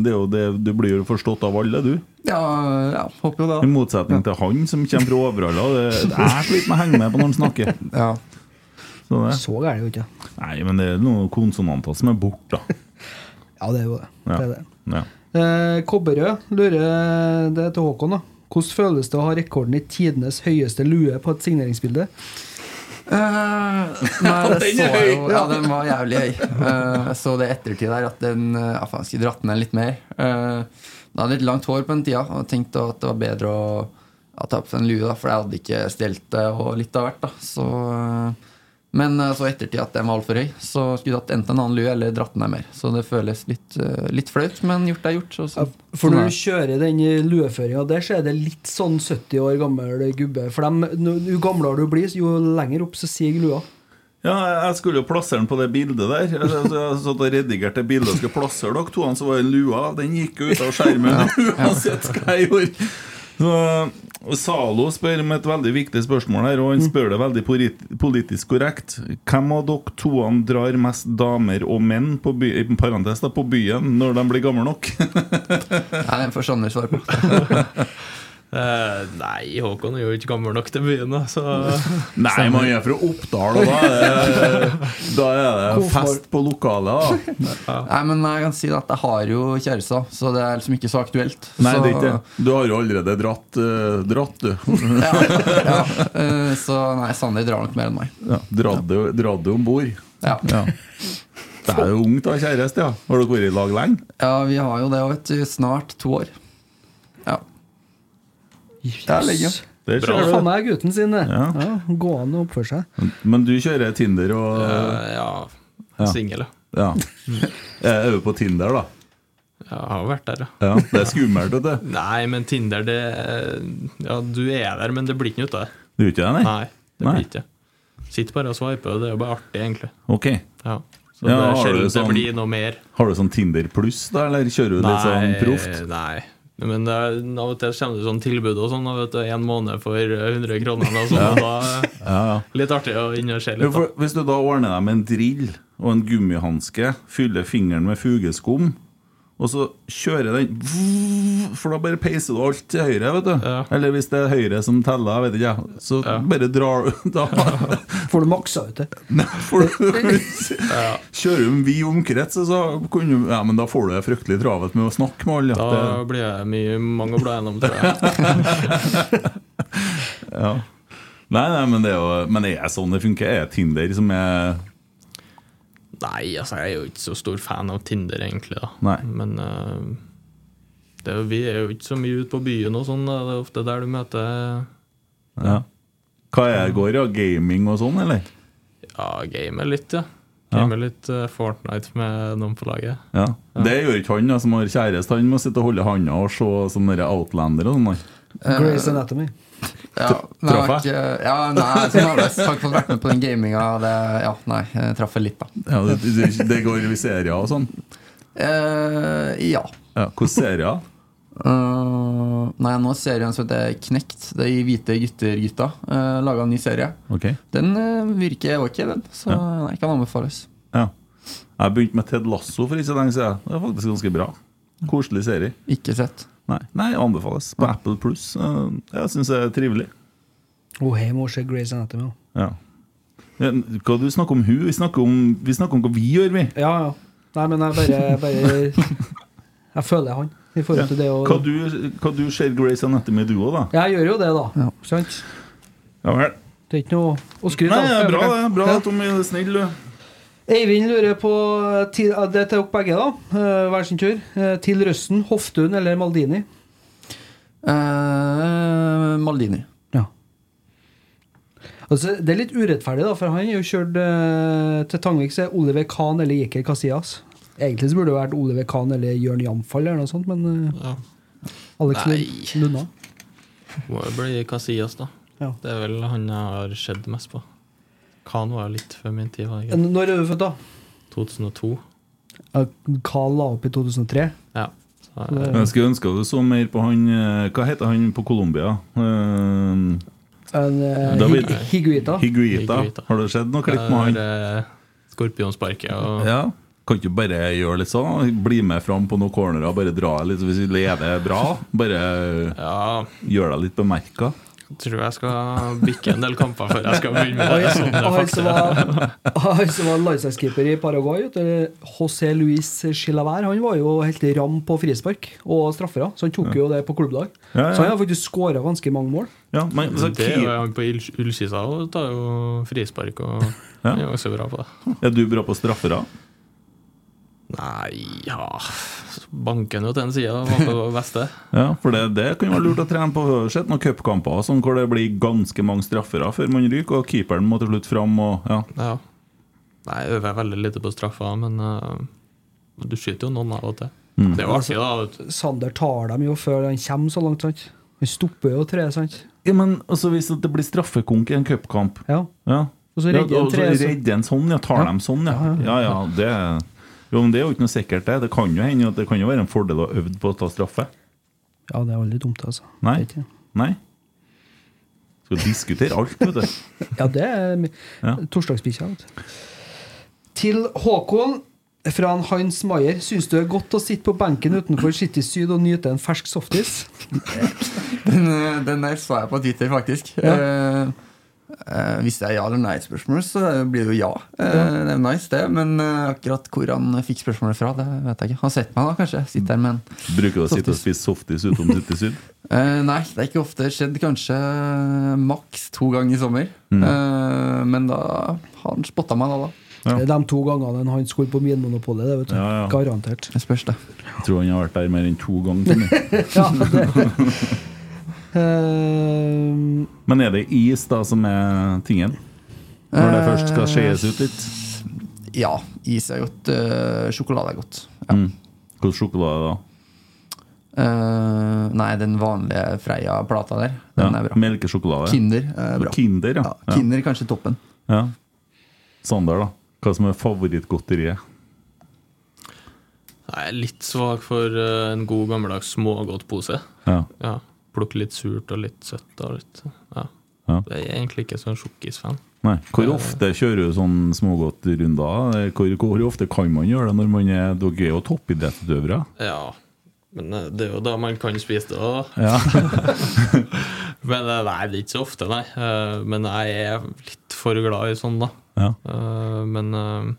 det, er jo det Du blir jo forstått av alle, du. Ja, ja håper jo det. I motsetning til han som kommer fra Overhalla. Det- Jeg sliter med å henge med på når han snakker. Ja. Så det. Så gærent er det jo ikke. Nei, men det er noen konsonanter som er borte, da. Ja, det er jo det. Ja. det, er det. Ja. Eh, Kobberød lurer det til Håkon. da Hvordan føles det å ha rekorden i tidenes høyeste lue på et signeringsbilde? Eh, nei, det Den så er jeg jo. Ja, den var jævlig høy. Uh, jeg så det i ettertid der, at den eh, Ja, faen, skulle dratt ned litt mer. Uh, jeg hadde litt langt hår på den tida og tenkte at det var bedre å, å ta på seg en lue, da, for jeg hadde ikke stelt det og litt av hvert. da Så eh, men eh, så i ettertid at den var altfor høy, så skulle jeg hatt enten en annen lue eller dratt den ned mer. Så det føles litt, eh, litt flaut, men gjort er gjort. Så, så, For sånn når du kjører den lueføringa der, så er det litt sånn 70 år gammel gubbe. For dem, jo gamlere du blir, jo lenger opp så siger lua. Ja, jeg skulle jo plassere den på det bildet der. Jeg satt og redigerte det bildet og skulle plassere dere to, så var det lua Den gikk jo ut av skjermen uansett hva jeg gjorde. Så, Zalo spør om et veldig viktig spørsmål her, og han spør det veldig politisk korrekt. Hvem av dere toene drar mest damer og menn på, by, parentes, da, på byen når de blir gamle nok? Nei, den får Sander svar på. Eh, nei, Håkon er jo ikke gammel nok til byen, begynne. så Nei, man er fra Oppdal, og da er det, da er det fest på lokalet. da Nei, men jeg kan si at jeg har jo kjærester, så det er liksom ikke så aktuelt. Nei, så, det er ikke det. Du har jo allerede dratt, uh, dratt du. ja, eh, så nei, Sander drar nok mer enn meg. Ja, dratt du, du om bord. Ja. Det er jo ungt å ha kjæreste, ja. Har dere vært i lag lenge? Ja, vi har jo det, vet du. Snart to år. Ja. Det er lenge. Det Bra. ser Faen meg gutten sin, det. Ja. Ja, gå an å oppføre seg. Men du kjører Tinder og uh, ja. Ja. Singel, ja. Jeg Er du på Tinder, da? Jeg har vært der, ja. Ja, Det er skummelt, vet du. Nei, men Tinder, det Ja, du er der, men det blir ikke noe ut av det. Du gjør ikke det, nei? Nei, det Nei. blir ikke det. Sitter bare og sveiper, og det er jo bare artig, egentlig. Ok. Ja. Så Ja, det er har du det sånn- blir noe mer. Har du sånn Tinder pluss, da, eller kjører du litt sånn proft? Nei. Men det er, av og til kommer det sånn tilbud og sånn. Vet du, En måned for 100 kroner. Og sånn, Ja. da Ja, ja. Litt artig å inn og se litt. for hvis du da ordner deg med en drill og en gummihanske, fyller fingeren med fugeskum, og så kjører den For da bare peiser du alt til høyre, vet du. Eller hvis det er høyre som teller, jeg vet ikke jeg. Så bare drar du da Får du maksa ut det? får du, Kjører du en vid omkrets, så kunne du Ja, men da får du det fryktelig travelt med å snakke med alle. Da det. blir jeg mye, mange å bla gjennom, tror jeg. ja. Nei, nei, men det er jo Men er det sånn det funker? Er Tinder som er Nei, altså, jeg er jo ikke så stor fan av Tinder, egentlig. da Nei. Men uh, det er, jo- vi er jo ikke så mye ute på byen og sånn. Det er ofte der du møter Ja. Hva er det går, ja? Gaming og sånn, eller? Ja, gamer litt, ja. Ja. Gamer litt uh, Fortnite med noen på laget. Ja. Det gjør ikke han da, som har kjæreste. Han må sitte og holde handa og se som dere Outlander og sånn. Grey's Anatomy. Ja, nei, Traff jeg? Ikke, ja, nei, sånn har jeg har ikke vært med på den gaminga. Det, ja, nei, jeg traff litt, da. Ja, det, det, det går i serier og sånn? Eh, ja. Ja, Hvilke serier? Uh, nei, nå er serien en som heter Knekt. Det er Hvite gutter-gutta. Uh, Laga en ny serie. Okay. Den uh, virker ok, den. Så nei, kan anbefales. Ja. Jeg begynte med Ted Lasso for ikke så lenge siden. Det er faktisk ganske bra. Koselig serie. Ikke sett. Nei, nei anbefales. På Apple Pluss. Uh, jeg syns det er trivelig. Å, jeg må se Grace Anatomy. Ja. Ja, Hva du snakker om hun? Vi snakker om, vi snakker om hva vi gjør, vi. Ja, ja. Nei, men jeg bare, bare Jeg føler han i forhold til det å Hva du, hva du ser Grace Anatomy du òg, da? Jeg gjør jo det, da. Sant? Ja vel. Det er ikke noe å skryte er bra, det. Bra Ja. de er snill, du. Eivind lurer på til, Det er til dere begge, da. Eh, Hver sin tur. Eh, Til Røsten, Hoftun eller Maldini? Eh, Maldini. Ja. Altså, det er litt urettferdig, da, for han er jo kjørt eh, til Tangvik, så er Oliver Kahn eller Jeker Casillas. Egentlig så burde det vært Oliver Kahn eller Jørn Jamfall eller noe sånt, men eh, Ja. Alex Nei. Lunna. Må jo bli Casillas, da. Ja. Det er vel han jeg har sett mest på. Khan var jo litt før min tid. var det ikke? Når er du født, da? 2002. Ja, Carl la opp i 2003. Ja. Så, Jeg skulle ønske du så mer på han eh, Hva heter han på Colombia? Uh, En, eh, David. Higuita. Higuita. Higuita. Har det skjedd noe klipp med han? Skorpionsparket og Ja. Kan ikke bare gjøre litt sånn? Bli med fram på noen cornerer, bare dra litt hvis vi lever bra. Bare Ja, gjør deg litt bemerka. Tror jeg skal bikke en del kamper før jeg skal begynne med det. han- Sånn han som var, landslagskeeper i Paraguay, José Luis Chilaver, han var jo helt ram på frispark og straffer. Så han tok jo det på klubbdag. Ja, ja. Så han har faktisk skåra ganske mange mål. Ja, men så Det er jo han på Ull- Ullskisa og tar jo frispark og Ja. er også bra på det. Er du bra på straffer, da? Nei, ja Banken jo til en side, var på det beste. Ja, for det, det kan være lurt å trene på. Sett noen cupkamper sånn, hvor det blir ganske mange straffere før man ryker, og keeperen må til slutt fram. Og, ja. Ja. Nei, jeg øver veldig lite på straffer, men uh, du skyter jo noen av og til. Mm. Det er jo artig, da. Sander tar dem jo før han kommer så langt. sant? Han stopper jo tre, sant? Ja, men altså, hvis det blir straffekonk i en cupkamp Ja. ja. Og så redder ja, en tre, og så så- redder en sånn, ja. Tar Ja. dem sånn, ja. Ja, ja, det jo, men Det er jo ikke noe sikkert, det. Det kan jo hende at det kan jo være en fordel å øve på å ta straffe. Ja, det er veldig dumt, altså. Nei. Nei. Skal diskutere alt, vet du. Ja, det er Ja. torsdagsbikkja. Til Håkon fra en Hans Maier. Syns du det er godt å sitte på benken utenfor City Syd og nyte en fersk softis? Den, eh, den der så jeg på Twitter, faktisk. Ja. Eh, eh, hvis det er ja eller nei-spørsmål, så blir det jo ja. Eh, Det er nice, det. Men eh, akkurat hvor han fikk spørsmålet fra, det vet jeg ikke. Han har sett meg, da, kanskje. Sitter med en Bruker du å sitte og spise softis utom City Syd? Eh, nei, det er ikke ofte. Skjedd kanskje maks to ganger i sommer. Mm. Eh, men da har han spotta meg da, da. Ja. De to gangene han skulle på Vinmonopolet. Det, vet du. Ja, ja. Garantert. Jeg spørs, det. Jeg tror han har vært der mer enn to ganger. Ja, det. Eh, Men er det is da som er tingen? Når det først skal skjees ut litt? Ja, is er godt. Uh, sjokolade er godt. Ja. Mm. Hvilken sjokolade da? Eh, nei, den vanlige Freia-plata der. Den Ja, er bra. Melkesjokolade? Kinder er bra. Kinder, ja. Ja, Kinder er kanskje toppen. Ja. Sander, da? Hva som er favorittgodteriet? Jeg er litt svak for eh, en god gammeldags smågodtpose. Ja. Ja, Plukke litt surt og litt søtt. og litt, ja. Ja. Jeg er egentlig ikke sånn sjokkisfan. Nei. Hvor ofte kjører du sånn smågodtrunder? Hvor, hvor ofte kan man gjøre det når man er Dere er jo toppidrettsutøvere? Ja, men eh, det er jo da man kan spise det òg. Ja. Men eh, nei, det er ikke så ofte, nei. Eh, Men jeg er litt for glad i sånn, da. Ja. Eh, Men eh,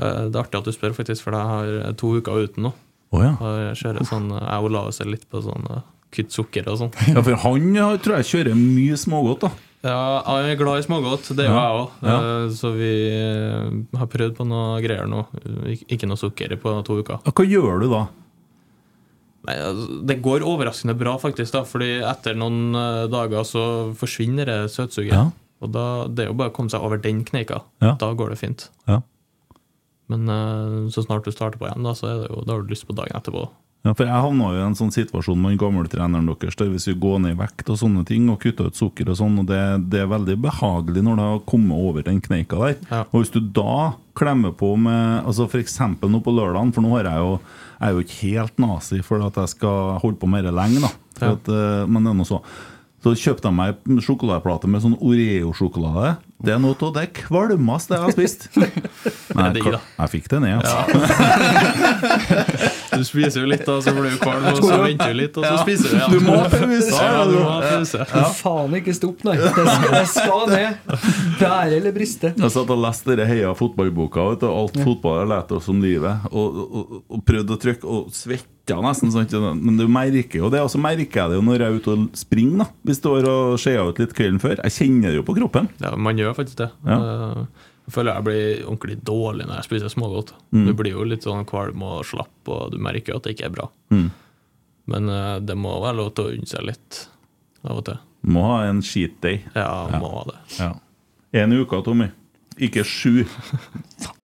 eh, det er artig at du spør, faktisk, for jeg har to uker uten nå. Oh, ja. Jeg kjører sånn, jeg og Lave ser litt på sånn eh, kutt sukker og sånn. ja, for han tror jeg kjører mye smågodt, da. Ja, jeg er glad i smågodt, det er jo Ja. jeg òg. Ja. Så vi eh, har prøvd på noe greier nå. Ikke noe sukker på to uker. Hva gjør du da? Nei, altså, Det går overraskende bra, faktisk. da Fordi etter noen eh, dager så forsvinner det søtsuget. Ja. Og da, Det er jo bare å komme seg over den kneika. Ja. Da går det fint. Ja. Men eh, så snart du starter på igjen, da Så er det jo, da har du lyst på dagen etterpå. Ja, for Jeg havna i en sånn situasjon med den gamle treneren deres, der hvis vi går ned i vekt og sånne ting, og kutter ut sukker og sånn, og det, det er veldig behagelig når det har kommet over den kneika der. Ja. Og hvis du da klemmer på med altså F.eks. nå på lørdagen, for nå har jeg jo jeg er jo ikke helt nazi for at jeg skal holde på mer lenge, da. For Ja. at, eh, men det er noe så. Så kjøpte jeg meg en sjokoladeplate med sånn Oreo-sjokolade. Det er noe av det kvalmeste jeg har spist. Men jeg, jeg fikk det ned, altså. Du spiser jo litt, da, så blir du kvalm, og så venter du litt, og så spiser du igjen. Du må pause. Ja, du må pause. Ja. faen ikke stopp, nei. Det skal, det skal ned. Bære eller briste. Jeg satt og leste denne Heia fotballboka. og alt fotball har lært oss om livet. Og, og, og prøvde å trykke og svetta nesten. Sant? Men du merker jo det. Og så merker jeg det jo når jeg er ute og springer. da Hvis det var og skjea ut litt kvelden før. Jeg kjenner det jo på kroppen. Ja, man gjør faktisk det. Ja. Eh, Jeg føler jeg blir ordentlig dårlig når jeg spiser smågodt. Mm. Du blir jo litt sånn kvalm og slapp, og du merker jo at det ikke er bra. Mm. Men eh, det må være lov til å unne seg litt av og til. Må ha en cheat day. Ja, må ha det. Ja. En uke, Tommy. Ikke sju.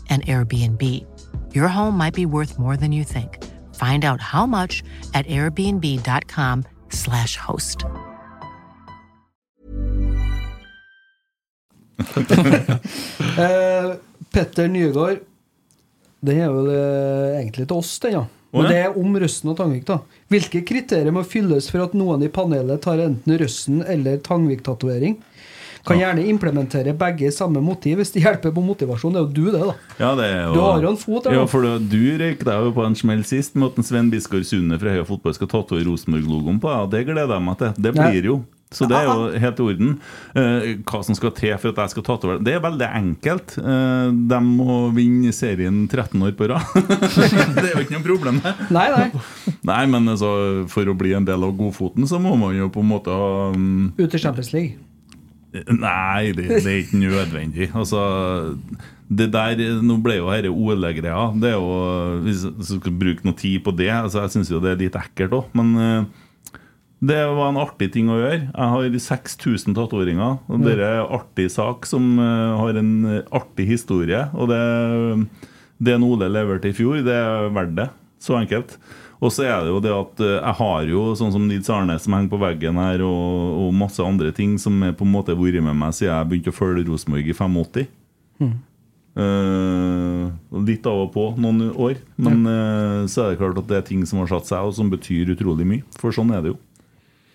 an Airbnb. Your home might be worth more than you think. Find out how much at airbnb.com/slash host. uh, Petter Nygaard. Den er vel uh, egentlig til oss, den, ja. Men det er om Røsten og Tangvik, da. Hvilke kriterier må fylles for at noen i panelet tar enten Røsten eller Tangvik-tatovering? Kan gjerne implementere begge i samme motiv hvis det hjelper på motivasjon. Det er jo du, det, da. Ja, det er jo, Du har jo en fot der, Ja, for du, du røyk deg jo på en smell sist med at en Sven Biskår Sunde fra Høya Fotball skal tatovere Rosenborg-logoen på deg. og Det gleder jeg meg til. Det blir jo. Så det er jo helt i orden. Eh, hva som skal til for at jeg skal tatovere Det er veldig enkelt. Uh, de må vinne serien 13 år på rad. det er jo ikke noe problem, det. Nei, nei. Nei, men altså, for å bli en del av godfoten, så må man jo på en måte ha um, Ut i Champions League. Nei, det, det er ikke nødvendig. Altså, det der, Nå ble jo dette OL-greia. Det er jo, Hvis du skal bruke noe tid på det altså Jeg syns jo det er litt ekkelt òg, men eh, det var en artig ting å gjøre. Jeg har 6000 tatoveringer. Og det er en artig sak som eh, har en artig historie. Og det, det Ole leverte i fjor, det er verdt det. Så enkelt. Og så er det jo det at eh, jeg har jo sånn som Nils Arne som henger på veggen her, og, og masse andre ting som er på en måte vært med meg siden jeg begynte å følge Rosenborg i 85. Mm. Uh, litt av og på noen år. Men uh, så er det klart at det er ting som har satt seg, og som betyr utrolig mye. For sånn er det jo.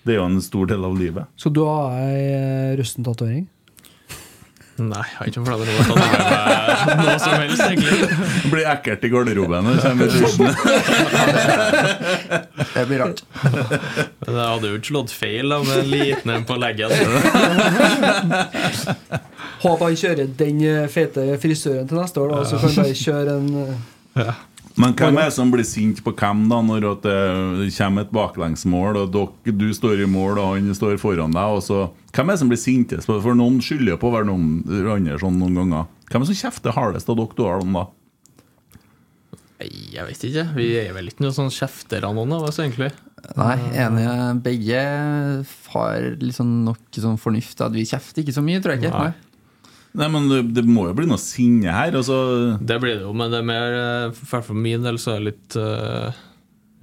Det er jo en stor del av livet. Så du har ei eh, Røsten-tatovering? Nei, jeg har ikke planer om å tatovere meg noe som helst, egentlig. Blir ekkelt i garderoben når det kommer dusjen. Det blir rart. Men jeg hadde jo ikke slått feil da, med en liten en på leggen. Håper han kjører den eh, fete frisøren til neste år, da, så kan han bare kjøre en eh, Men hvem er det som blir sint på hvem da når det kommer et baklengsmål, og dere, du står i mål og han står foran deg? Og så, hvem er det som blir sintest? For noen skylder jo på hver noen andre sånn noen ganger. Hvem er det som kjefter hardest av dere to her da? Nei, jeg vet ikke. Vi er vel ikke noen sånn kjeftere noen av oss, egentlig. Nei, enige. Begge har liksom nok sånn fornuft at vi kjefter ikke så mye, tror jeg ikke. Nei. Nei, men det, det må jo bli noe sinne her. Altså. Det blir det jo, men det er mer eh, for min del så er det litt uh,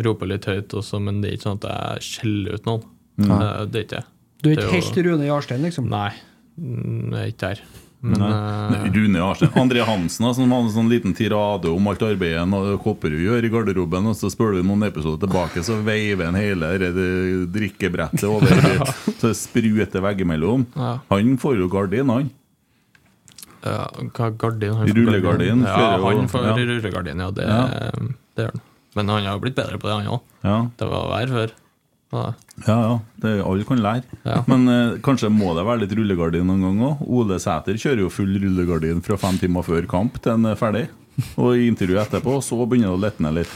Roper litt høyt også, men det er ikke sånn at jeg skjeller ut noen. Mm. Det, det er ikke det. Du er ikke helt Rune Jarstein, liksom? Nei, mm, jeg er ikke der. Men Nei. eh, Rune Arsen. André Hansen som hadde en sånn liten tirade om alt arbeidet og Kopperud gjør i garderoben, og så spør du noen episoder tilbake, så veiver han hele det drikkebrettet over, så det spruter veggimellom. Ja. Han får jo gardin, han. ja, gardin? Han får Rullegardin Ja, han får ja. rullegardin, ja. Det, Ja. det gjør han. Men han har jo blitt bedre på det, han òg. Ja. Det var verre før. Ja. Ja. Det, alle kan lære. Ja. Men eh, kanskje må det være litt rullegardin noen gang òg. Ole Sæter kjører jo full rullegardin fra fem timer før kamp til en er ferdig. Og i intervjuet etterpå, så begynner det å lette ned litt.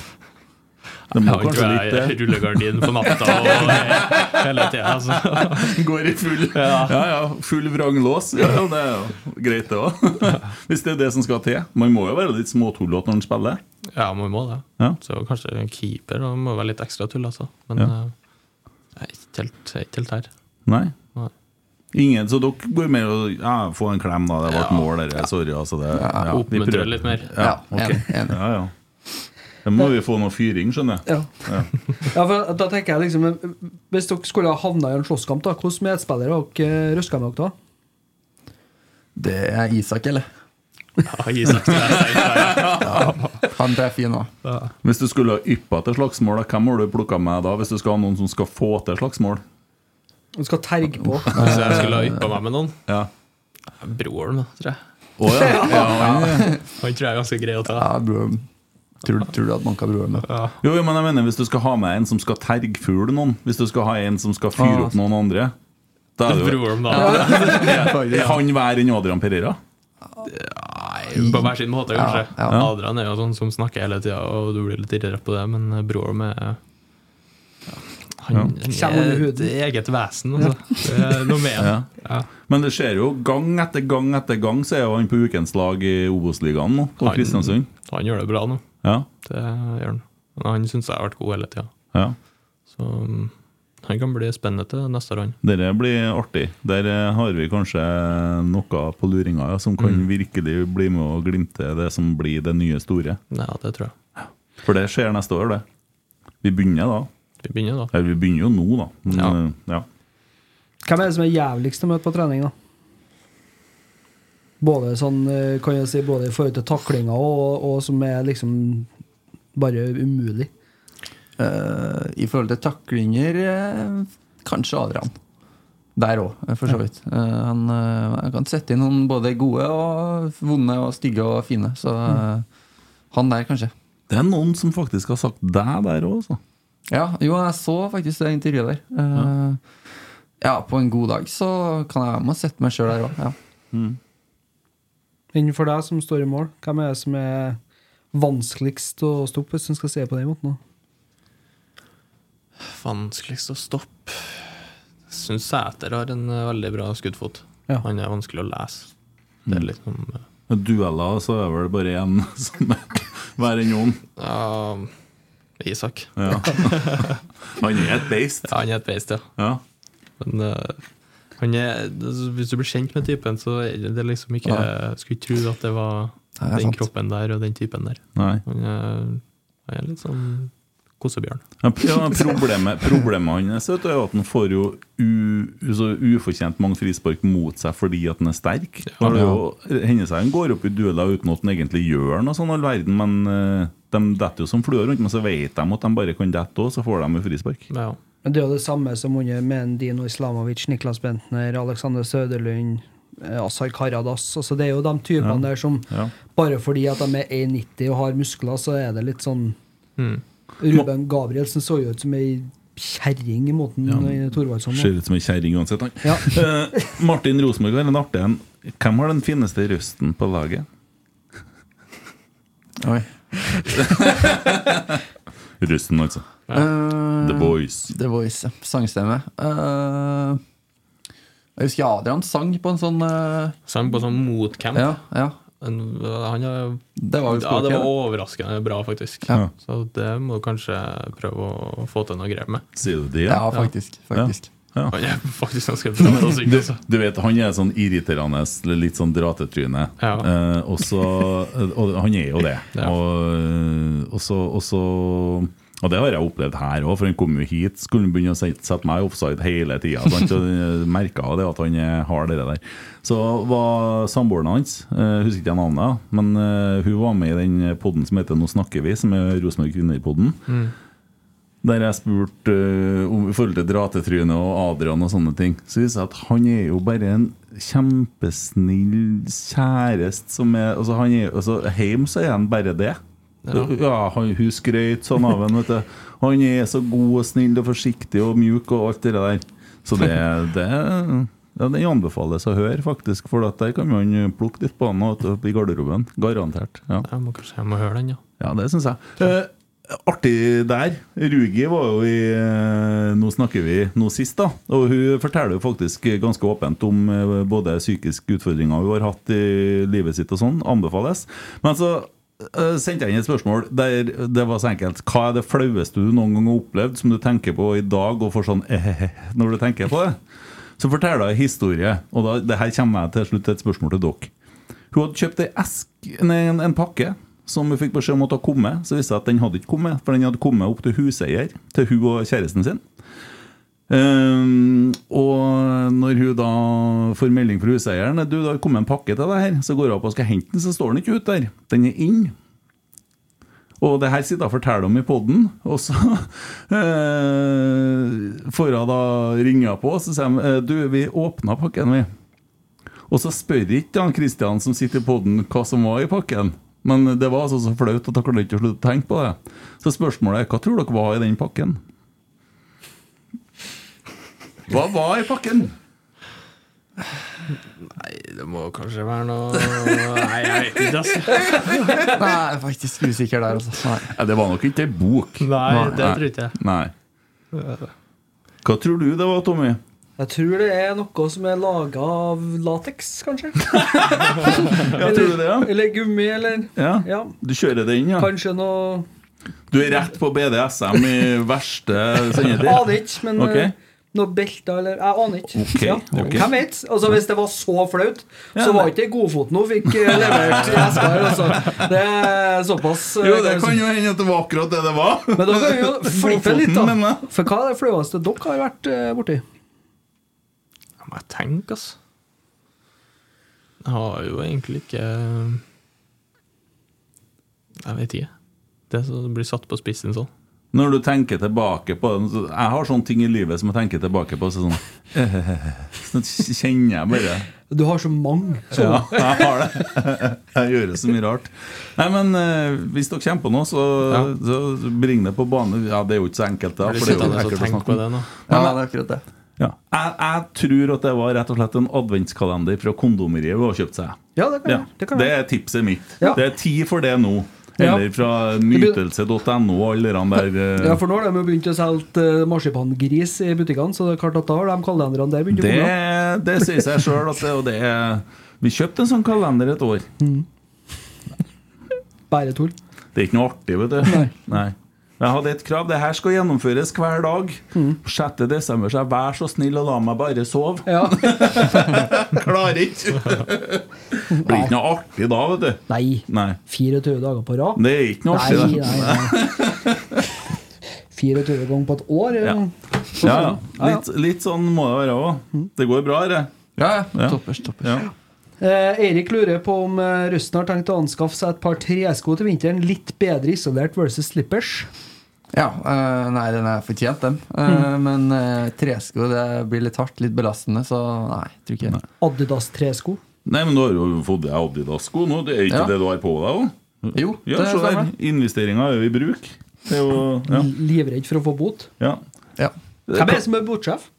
Det må Jeg kanskje litt det. rullegardin på natta og eh, hele tida. Altså. Går i full Ja, ja, full vranglås. Ja, det er jo greit, det òg. Hvis det er det som skal til. Man må jo være litt småtullete når man spiller. Ja, man må det. Ja. Så kanskje en keeper da må være litt ekstra tull, altså. Men Ja. eh, jeg er ikke helt, helt her. Nei. Nei. Ingen, så dere går mer og ja, få en klem, da. Det ble Ja. mål, dette. Sorry, altså. Det, Ja, ja. oppmuntre litt mer. Ja, Ja, ok. enig, enig. Ja, ja. Da må vi få noe fyring, skjønner jeg. Ja. ja, for da tenker jeg liksom Hvis dere skulle ha havna i en slåsskamp, da hvordan medspillere har dere røska med dere da? Det er Isak, eller? Ja, Isak, ja. Han er fin òg. Hvis du skulle ha yppa til slagsmål, hvem har du plukka med da? Hvis du skal ha noen som skal få til slagsmål? Du skal terge på. Hvis jeg skulle ha yppa meg med noen Ja. Broren, tror jeg. Oh, ja. ja, han, Han tror jeg er ganske grei å ta. Ja, broren. Tror, tror du at man kan broren da? jo, jo, men jeg mener hvis du skal ha med en som skal tergfugl noen, hvis du skal ha en som skal fyre opp noen andre da er det jo Broren, da. Er han verre enn Adrian Pereira? Nei, på hver sin måte, kanskje. Ja, ja. Adrian er jo sånn som snakker hele tida, og du blir litt irritert på det, men bror med Han, han er et eget vesen, altså. Det er noe med ja. Ja. Men det skjer jo gang etter gang etter gang, så er jo han på ukens lag i Obos-ligaen nå, på Han- Kristiansund. Han gjør det bra nå. Ja. Det gjør han. Men han syns jeg har vært god hele tida. ja. Så um, han kan bli spennende til neste år. Dette blir artig. Der eh, har vi kanskje noe på luringa ja, som kan Mm. virkelig bli med og glimte det som blir det nye store. Ja, det tror jeg. For det skjer neste år, det. Vi begynner da. Vi begynner da. Eller vi begynner jo nå, da. Men, Ja. eh, ja. Hvem er det som er jævligst å møte på trening, da? Både sånn, eh, kan jeg si, både i forhold til taklinga og, og som er liksom bare umulig. Eh, I forhold til taklinger, uh, kanskje Adrian. Der òg, for så vidt. Uh, han eh, kan sette inn noen både gode og vonde og stygge og fine. Så eh, han der, kanskje. Det er noen som faktisk har sagt deg der òg, altså. Ja, jo, jeg så faktisk det intervjuet der. Eh, ja, på en god dag så kan jeg må sette meg sjøl der òg. Ja. Innenfor deg som står i mål, hvem er det som er vanskeligst å stoppe, hvis en skal se på den måten? da? Vanskeligst å stoppe Syns Sæter har en eh, veldig bra skuddfot. Ja. Han er vanskelig å lese. Det er liksom eh, Med Dueller så er vel bare én som er hver enn noen. Ja, Isak. Ja. Han er et beist. Ja, han er et beist, ja. Ja. Men uh, han er, altså, hvis du blir kjent med typen, så er det liksom ikke Jeg skulle ikke tro at det var Nei, det den sant. kroppen der og den typen der. Nei. Han er, han er litt sånn kosebjørn. Ja, problemet, problemet hans vet du, er at han får jo u, så ufortjent mange frispark mot seg fordi at han er sterk. Ja, ja. han går opp i dueller uten at han egentlig gjør noe sånn all verden, men eh, de detter jo som fluer rundt, men så vet de at de bare kan dette òg, så får de jo frispark. Ja. Men Det er jo det samme som under med Dino Islamovic, Niklas Bentner, Alexander Søderlund, eh, Asar Karadas. Altså, det er jo de typene Ja. der som Ja. bare fordi at de er 1,90 og har muskler, så er det litt sånn Mm. Ruben Gabrielsen så jo ut som ei kjerring i måten Ja. Thorvaldsson var. Ser ut som en kjerring uansett, han. Ja. Eh, Martin Rosenborg har en artig en. Hvem har den fineste røsten på laget? Oi. Røsten, altså. Uh, The Voice. The Voice, ja. Sangstemme. Uh, jeg husker Adrian sang på en sånn uh, Sang på en sånn motcamp. Ja, ja. En, han er, Det var ja, det var overraskende bra, faktisk. Ja. Så det må du kanskje prøve å få til noe grep med. Sier du det? Ja, faktisk. faktisk. Ja. Han er faktisk ganske bra til å synge. Du, Altså. du vet, Han er sånn irriterende, litt sånn dratetryne. Ja. Eh, og han er jo det. Ja. Og, og, så, og, det har jeg opplevd her òg, for han kom jo hit. Skulle begynne å sette, meg offside hele tida. Så merka det at han er- har det der. Så var samboeren hans, eh, husker ikke navnet, men eh, hun var med i den podden som heter Nå snakker vi, som er Rosenborg Kvinner-podden. Der jeg spurte om i forhold til Dratetryne og Adrian og sånne ting. Så viser det seg at han er jo bare en kjempesnill kjæreste som er Altså, han er altså Hjemme så er han bare det. Ja, han, Hun skrøt sånn av ham. Han er så god og snill og forsiktig og mjuk og alt det der. Så det, det ja, Den anbefales å høre, faktisk. For at der kan man plukke litt på han i garderoben. Garantert. ja Jeg må kanskje jeg må høre den, ja. ja, det syns jeg. Eh, artig der. Rugi var jo i eh, Nå snakker vi nå sist, da. Og hun forteller jo faktisk ganske åpent om eh, både psykiske utfordringer hun har hatt i livet sitt og sånn. Anbefales. Men så eh, sendte jeg inn et spørsmål der det var så enkelt. Hva er det flaueste du noen gang har opplevd som du tenker på i dag og får sånn eh, når du tenker på det? Så forteller jeg historie, og da, det her kommer jeg til slutt et spørsmål til dere. Hun hadde kjøpt esk, nei, en, en pakke som hun fikk beskjed om at hadde kommet. Så viste det at den hadde ikke kommet, for den hadde kommet opp til huseier, til hun og kjæresten sin. Ehm, og når hun da får melding fra huseieren Du, det har kommet en pakke til deg her. Så går hun opp og skal hente den, så står den ikke ute der. Den er inn. Og det her sitter jeg og forteller om i poden, og så eh, får hun da ringe på, og så sier de eh, du, vi åpna pakken, vi. Og så spør ikke han Kristian som sitter i poden, hva som var i pakken. Men det var altså så flaut at jeg klarte ikke å slutte å tenke på det. Så spørsmålet er hva tror dere var i den pakken? Hva var i pakken? Nei, det må kanskje være noe Nei, jeg vet ikke, altså. Nei, jeg er faktisk usikker der, altså. Nei. Ja, det var nok ikke ei bok. Nei, det tror ikke jeg. Nei. Hva tror du det var, Tommy? Jeg tror det er noe som er laga av lateks, kanskje. Ja, tror du det, ja? Eller gummi, eller Ja. Ja. Du kjører det inn, ja? Kanskje noe Du er rett på BDSM i verste sendetid? Aner ikke, men Ok. Noe belter eller Jeg aner ikke. Okay, Ja. okay. Hvem vet? Altså, hvis det var så flaut, Ja, så var ikke Godfoten hun fikk eh, levert i. Altså. Det er såpass eh, Jo, det kan jo hende at det var akkurat det det var. Men da kan vi jo flippe litt, da. For hva er det flaueste dere har vært eh, borti? Jeg må tenke, altså. Jeg har jo egentlig ikke Jeg vet ikke. Det blir satt på spissen sånn. Når du tenker tilbake på det Jeg har sånne ting i livet som jeg tenker tilbake på. Så sånn, så kjenner jeg bare Du har så mange Ja, jeg har det. Jeg gjør det så mye rart. Nei, men eh, Hvis dere kommer på noe, så, så bring det på bane. Ja, Det er jo ikke så enkelt. da for det er jo ekkelt å snakke på om. det nå. Ja, det er akkurat det. Ja. Jeg, jeg tror at det var rett og slett en adventskalender fra kondomeriet vi har kjøpt seg. Ja, det kan Ja. Det kan det er tipset mitt. Ja. Det er tid for det nå. Eller fra nytelse.no og alle de der eh, Ja, for nå har de jo begynt å selge eh, marsipangris i butikkene, så det er klart at da har de kalenderne der begynt å det, komme. det sier seg sjøl at det, og det er Vi kjøpte en sånn kalender et år. Bare tull. Det er ikke noe artig, vet du. Nei. Jeg hadde et krav. Det her skal gjennomføres hver dag. 6. desember, så jeg vær så snill og la meg bare sove. Ja. Klarer ikke. Blir ikke noe artig da, vet du. Nei. Nei. 24 dager på rad? Det er ikke noe artig, det. nei, nei. 24 ganger på et år? Ja. Ja. Litt, litt sånn må det være òg. Det går bra, det. Ja, ja. Ja. Toppers, toppers. Eh, Eirik lurer på om eh, Rusten har tenkt å anskaffe seg et par tresko til vinteren. Litt bedre isolert versus slippers. Ja, eh, nei, den er fortjent, den. Eh, Mm. Men eh, tresko det blir litt hardt, litt belastende, så nei, tror ikke Adidas tresko. Nei, men du har jo fått deg Adidas-sko nå. Det er ikke Ja. det du har på deg òg? Jo, ja, det er det. Investeringer Investeringa er jo i bruk. Det er jo ja. Livredd for å få bot. ja. Ja. Hvem er det som er botsjef?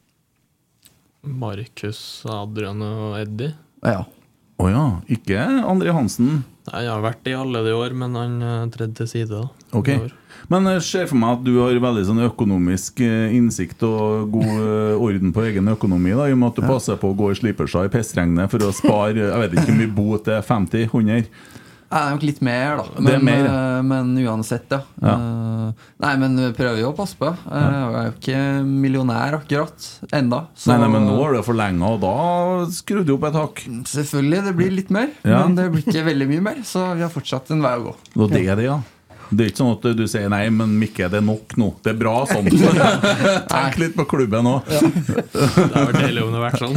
Markus, Adrian og Eddie. ja. Å ja. Ikke André Hansen. Nei, Jeg har vært i alle de år, men han uh, tredde til side. da Ok. Men jeg ser for meg at du har veldig sånn økonomisk eh, innsikt og god eh, orden på egen økonomi, da, i og med at du passer på å gå i sliperser i pissregnet for å spare jeg vet ikke hvor mye bot det er, 50-100? Jeg er nok litt mer, da. Men, Det er mer, ja. eh, men uansett, ja. Ja. Eh, nei, men prøver jo å passe på. Eh, Jeg er jo ikke millionær akkurat enda. så- Nei, nei, men nå er det forlenga, og da skrur du opp et hakk. Selvfølgelig, det blir litt mer, Ja. men det blir ikke veldig mye mer. Så vi har fortsatt en vei å gå. Og det er det, ja. Det er ikke sånn at du sier nei, men Mikke, det er nok nå. Det er bra sånn. Tenk litt på klubben òg. Det hadde vært deilig om det hadde vært sånn.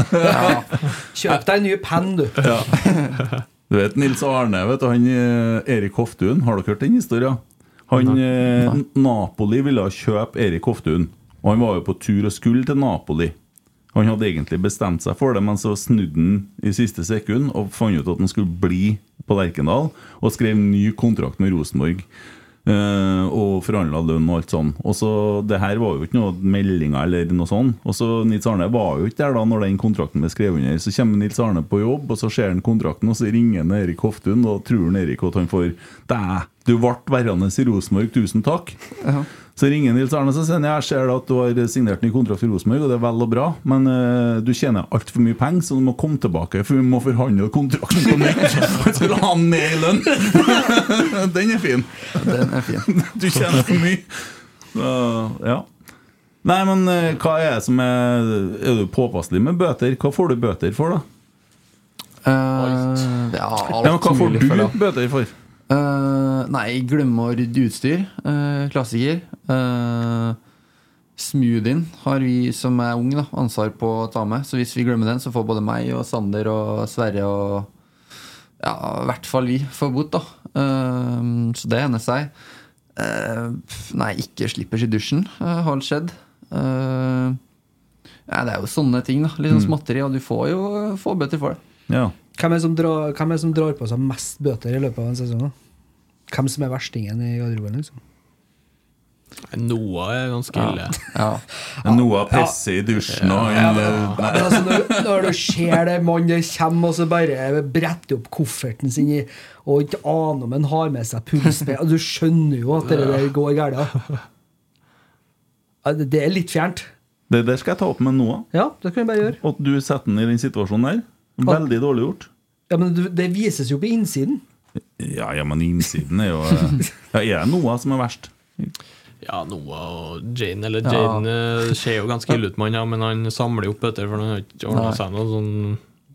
Kjøp deg en ny penn, du. Du vet Nils Arne, vet du, han eh, Erik Hoftun, har dere hørt den historien? Han eh, Napoli ville kjøpe Erik Hoftun, og han var jo på tur og skulle til Napoli. Han hadde egentlig bestemt seg for det, men så snudde han i siste sekund og fant ut at han skulle bli på Lerkendal, og skrev ny kontrakt med Rosenborg. Eh, og forhandla lønn og alt sånn. Og så, Det her var jo ikke noe meldinger eller noe sånn. Og så Nils Arne var jo ikke der da når den kontrakten ble skrevet under. Så kommer Nils Arne på jobb, og så ser han kontrakten, og så ringer han Erik Hoftun, og tror han Erik at han får Dæ, du ble værende i Rosenborg, tusen takk. Så ringer Nils Arne og sier jeg ser at du har signert ny kontrakt i Rosenborg, og det er vel og bra, men uh, du tjener altfor mye penger, så du må komme tilbake, for vi må forhandle kontrakten på nytt. Han skulle ha han med i lønn! Den er fin. Den er fin. Du tjener for mye. Så, ja. Nei, men uh, hva er det som er Er du påpasselig med bøter? Hva får du bøter for, da? Eh, ja, alt Ja, men hva får du for bøter for? Uh, nei, glemme å rydde utstyr. Uh, klassiker. Uh, smoothien har vi som er ung da, ansvar på å ta med. Så hvis vi glemmer den, så får både meg og Sander og Sverre og Ja, i hvert fall vi får bot, da. Uh, så det hender seg. Uh, nei, ikke slippers i dusjen uh, har skjedd. Uh, ja, det er jo sånne ting, da. Litt sånn Mm. småtteri, og du får jo få bøter for det. Hvem er, drar, hvem er det som drar på seg mest bøter i løpet av en sesong? da? Hvem som er verstingen i garderoben? liksom? Noah er ganske ille. Noah pisser i dusjen og Ja, han men altså, når, når du ser det mannen der kommer og så bare bretter opp kofferten sin i, og ikke aner om han har med seg pulsspill Du skjønner jo at det der går galt. Ja, det- Det er litt fjernt. Det der skal jeg ta opp med Noah. Ja, det kan jeg bare gjøre. At du setter den i den situasjonen der. Veldig dårlig gjort. Ja, Men det vises jo på innsiden. Ja, ja, men innsiden er jo eh, Ja, Er det Noah som er verst? Ja, Noah og Jane Eller Jane ja. ser jo ganske ille ut, med han, ja, men han samler jo opp etter, for han har ikke ordna seg noe sånn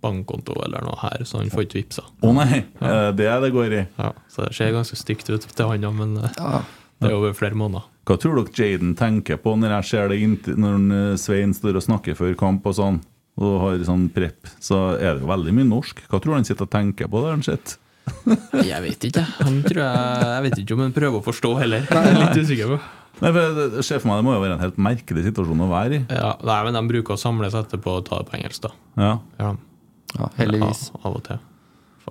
bankkonto eller noe her, så han får ikke vippsa. Å nei, ja. det er det går i. Ja, så det ser ganske stygt ut til han, ja, men ja. det er over flere måneder. Hva tror dere Jaden tenker på når jeg ser det inntil, når eh, Svein står og snakker før kamp og sånn, og har sånn prep, så er det jo veldig mye norsk. Hva tror du han sitter og tenker på der han sitter? Jeg vet ikke. Han tror jeg Jeg vet ikke om han prøver å forstå heller. Nei, er litt usikker på. Nei, for det for meg Det må jo være en helt merkelig situasjon å være i. Ja, nei, men de bruker å samles etterpå og ta det på engelsk, da. Ja. Ja, Ja, heldigvis. Ja, av og til.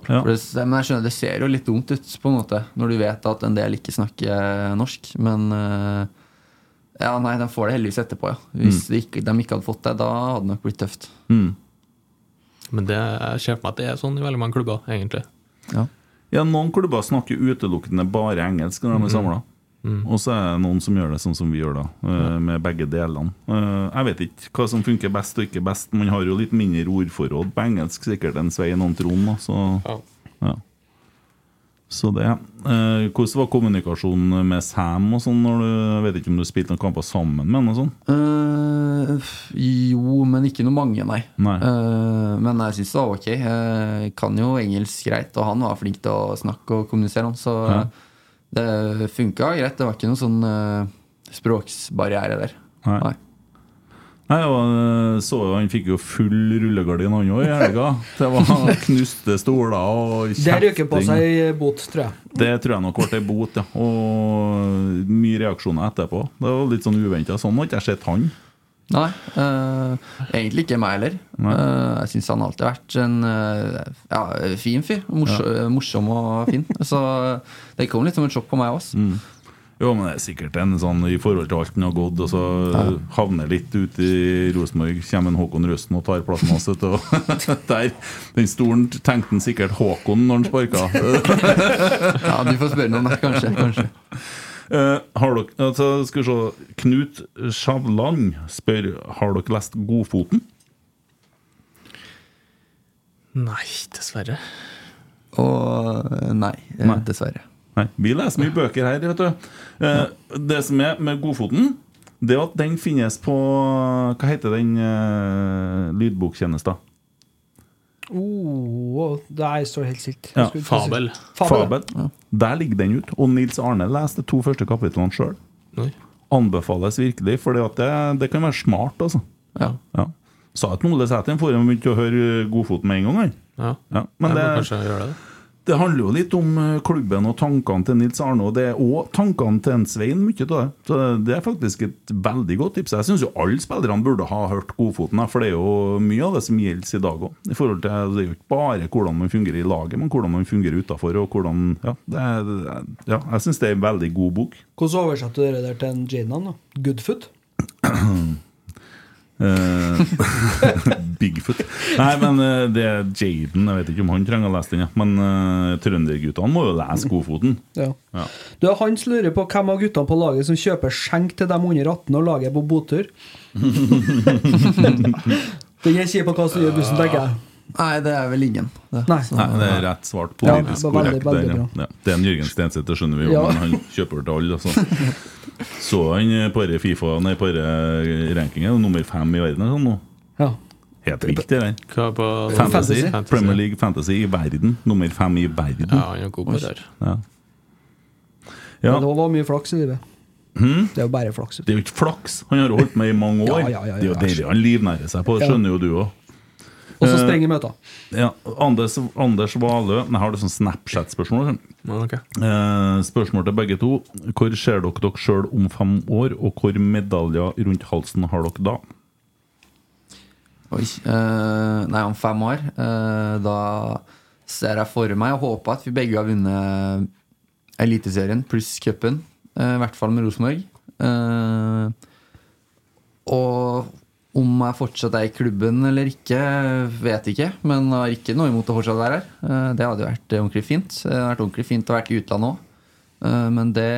Ja. For det, men jeg skjønner, det ser jo litt dumt ut, på en måte, når du vet at en del ikke snakker norsk. Men eh, ja, nei, de får det heldigvis etterpå, ja. Hvis de, ikke, de ikke hadde fått det, da hadde det nok blitt tøft. Mm. Men det, jeg ser for meg at det er sånn i veldig mange klubber, egentlig. Ja. Ja, Noen klubber snakker utelukkende bare engelsk når de er Mhm. samla. Mm. Og så er det noen som gjør det sånn som vi gjør, da, eh, med begge delene. Eh, Jeg vet ikke hva som funker best og ikke best. Man har jo litt mindre ordforråd på engelsk sikkert enn Svein og Trond. Så, Så, ja. Så det. Eh, Hvordan var kommunikasjonen med Sam og sånn? når du, Jeg vet ikke om du spilte noen kamper sammen med han og sånn? Eh, jo, men ikke noe mange, nei. Nei. Eh, men jeg syns det var ok. Jeg kan jo engelsk greit, og han var flink til å snakke og kommunisere, han, så Ja. det funka greit. Det var ikke noen sånn eh, språksbarriere der. Nei. Nei, og jeg så jo Han fikk jo full rullegardin, han òg, i helga. Det var knuste stoler og Det røyker på seg bot, tror jeg. Det tror jeg nok ble bot, ja. Og mye reaksjoner etterpå. Det var litt sånn uventa. Sånn har ikke jeg sett han. Nei, øh, egentlig ikke meg heller. Eh, jeg syns han alltid har vært en eh, ja, fin fyr. Morsom, morsom og fin. Så det kom litt som et sjokk på meg. Mm. Jo, men det er sikkert en sånn i forhold til alt han har gått, og så havner litt ute i Rosenborg, kommer en Håkon Røsten og tar plassen hans. Der, Den stolen tenkte han sikkert Håkon når han sparka. ja, du får spørre noen, kanskje. kanskje. Uh, har dere, altså, skal vi se Knut Sjavland spør Har dere lest Godfoten. Nei, dessverre. Og nei, Nei. dessverre. Nei, Vi leser mye bøker her. vet du eh, Det som er med Godfoten, det er at den finnes på Hva heter den eh, lydboktjenesten? Oh, er så helt stilt. Ja, Fabel. Fabel. Fabel. Der ligger den ut. Og Nils Arne leste to første kapitlene sjøl. Anbefales virkelig, for det, det kan være smart. altså Ja. Ja. Sa at Ole Sæther får begynte å høre Godfoten med en gang. Ja. Ja, men jeg må det, kanskje gjøre det. Det handler jo litt om eh, klubben og tankene til Nils Arne, og det er òg tankene til en Svein. mye av det. Så det er faktisk et veldig godt tips. Jeg syns jo alle spillerne burde ha hørt Godfoten, for det er jo mye av det som gjelder i dag òg. Det er jo ikke bare hvordan man fungerer i laget, men hvordan man fungerer utafor. Og hvordan, ja, er, ja, jeg syns det er en veldig god bok. Hvordan oversatte du det der til en Janan? da? Goodfoot? Eh, Bigfoot. Nei, men eh, det er Jaden. Jeg vet ikke om han trenger å lese den. Ja. Men uh, trønderguttene må jo lese Godfoten. Ja. Ja. Du, Hans lurer på hvem av guttene på laget som kjøper skjenk til dem under 18 og laget på botur. Den er kjip hva som gjør bussen, tenker jeg. Nei, det er vel ingen. Det. Nei. Så- Nei, det er rett svart. Politisk ja, veldig, korrekt. der, veldig ja. Det er en Jørgen Stenseth, det skjønner vi jo, Ja. men han kjøper til alle. Altså. Så han eh, på denne Fifa Nei, på denne rankingen er nummer fem i verden sånn nå. Ja. Helt viktig, den. Fantasy. Fantasy. Premier League Fantasy i verden. Nummer fem i verden. Ja, han er god på det der. Ja. Ja. Men Det var mye flaks i livet. Hmm? Det er jo bare flaks. Det er jo ikke flaks. Han har holdt med i mange år. Ja, ja, ja, ja, det er jo det han livnærer seg på, det skjønner jo du òg. Og så sprenger møter. Ja, Anders, Anders Valø Jeg har det sånn Snapchat-spørsmål. Eh, spørsmål til begge to. Hvor ser dere dere sjøl om fem år, og hvor medaljer rundt halsen har dere da? Oi. eh, nei, om fem år. eh, da ser jeg for meg og håper at vi begge har vunnet Eliteserien pluss cupen. eh, I hvert fall med Rosenborg. Eh, og om jeg fortsatt er i klubben eller ikke, vet ikke. Men har ikke noe imot å fortsatt være her. Eh, Det hadde jo vært ordentlig fint. Det hadde vært ordentlig fint å være i utlandet òg. Men det,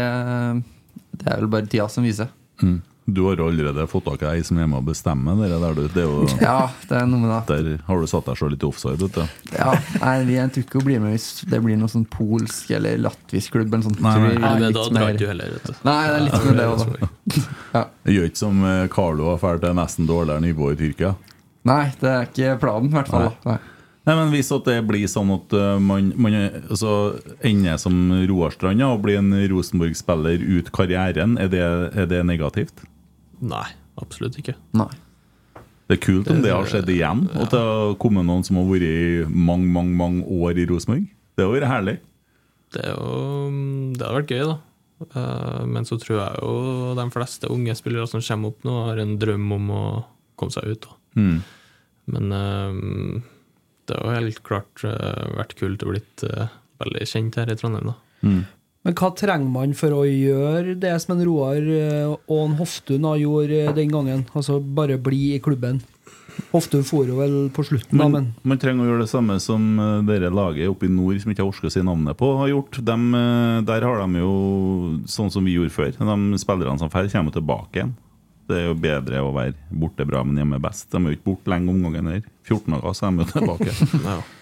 det er vel bare tida som viser. Mm. Du har allerede fått tak i ei som er med å bestemme. Det, der, du, det er jo, Ja, det er noe med det. Der har du satt deg sjøl litt offside. Vet du. Ja, nei, vi jeg tror ikke hun blir med hvis det blir noe sånn polsk eller latvisk klubb. Eller sånt. Nei, nei. Nei, da drar ikke du heller, vet du. Nei, det er litt med det også. Det gjør ikke som eh, Carlo har drar til nesten dårligere nivå i Tyrkia. Nei, det er ikke planen, i hvert fall. Nei. Nei. Nei, men Hvis at det blir sånn at uh, man, man altså, ender som Roar Strand og blir en Rosenborg-spiller ut karrieren, er det, er det negativt? Nei, absolutt ikke. Nei. Det er kult om det har skjedd igjen. At det har kommet noen som har vært i mange mange, mange år i Rosenborg. Det har vært herlig. Det, er jo, det hadde vært gøy, da. Eh, Men så tror jeg jo de fleste unge spillere som kommer opp nå, har en drøm om å komme seg ut. Da. Mm. Men eh, det har helt klart eh, vært kult å blitt eh, veldig kjent her i Trondheim, da. Mm. Men hva trenger man for å gjøre det som en Roar eh, og en Hoftun gjorde eh, den gangen? Altså bare bli i klubben. Hoftun for jo vel på slutten, da, Men, men man trenger å gjøre det samme som eh, dere laget oppe i nord som ikke jeg orker å si navnet på, har gjort. Dem, eh, der har de jo sånn som vi gjorde før. De spillerne som drar, kommer tilbake igjen. Det er jo bedre å være borte bra, men hjemme best. De er jo ikke borte lenge omgangen her. 14 dager, så er de jo tilbake.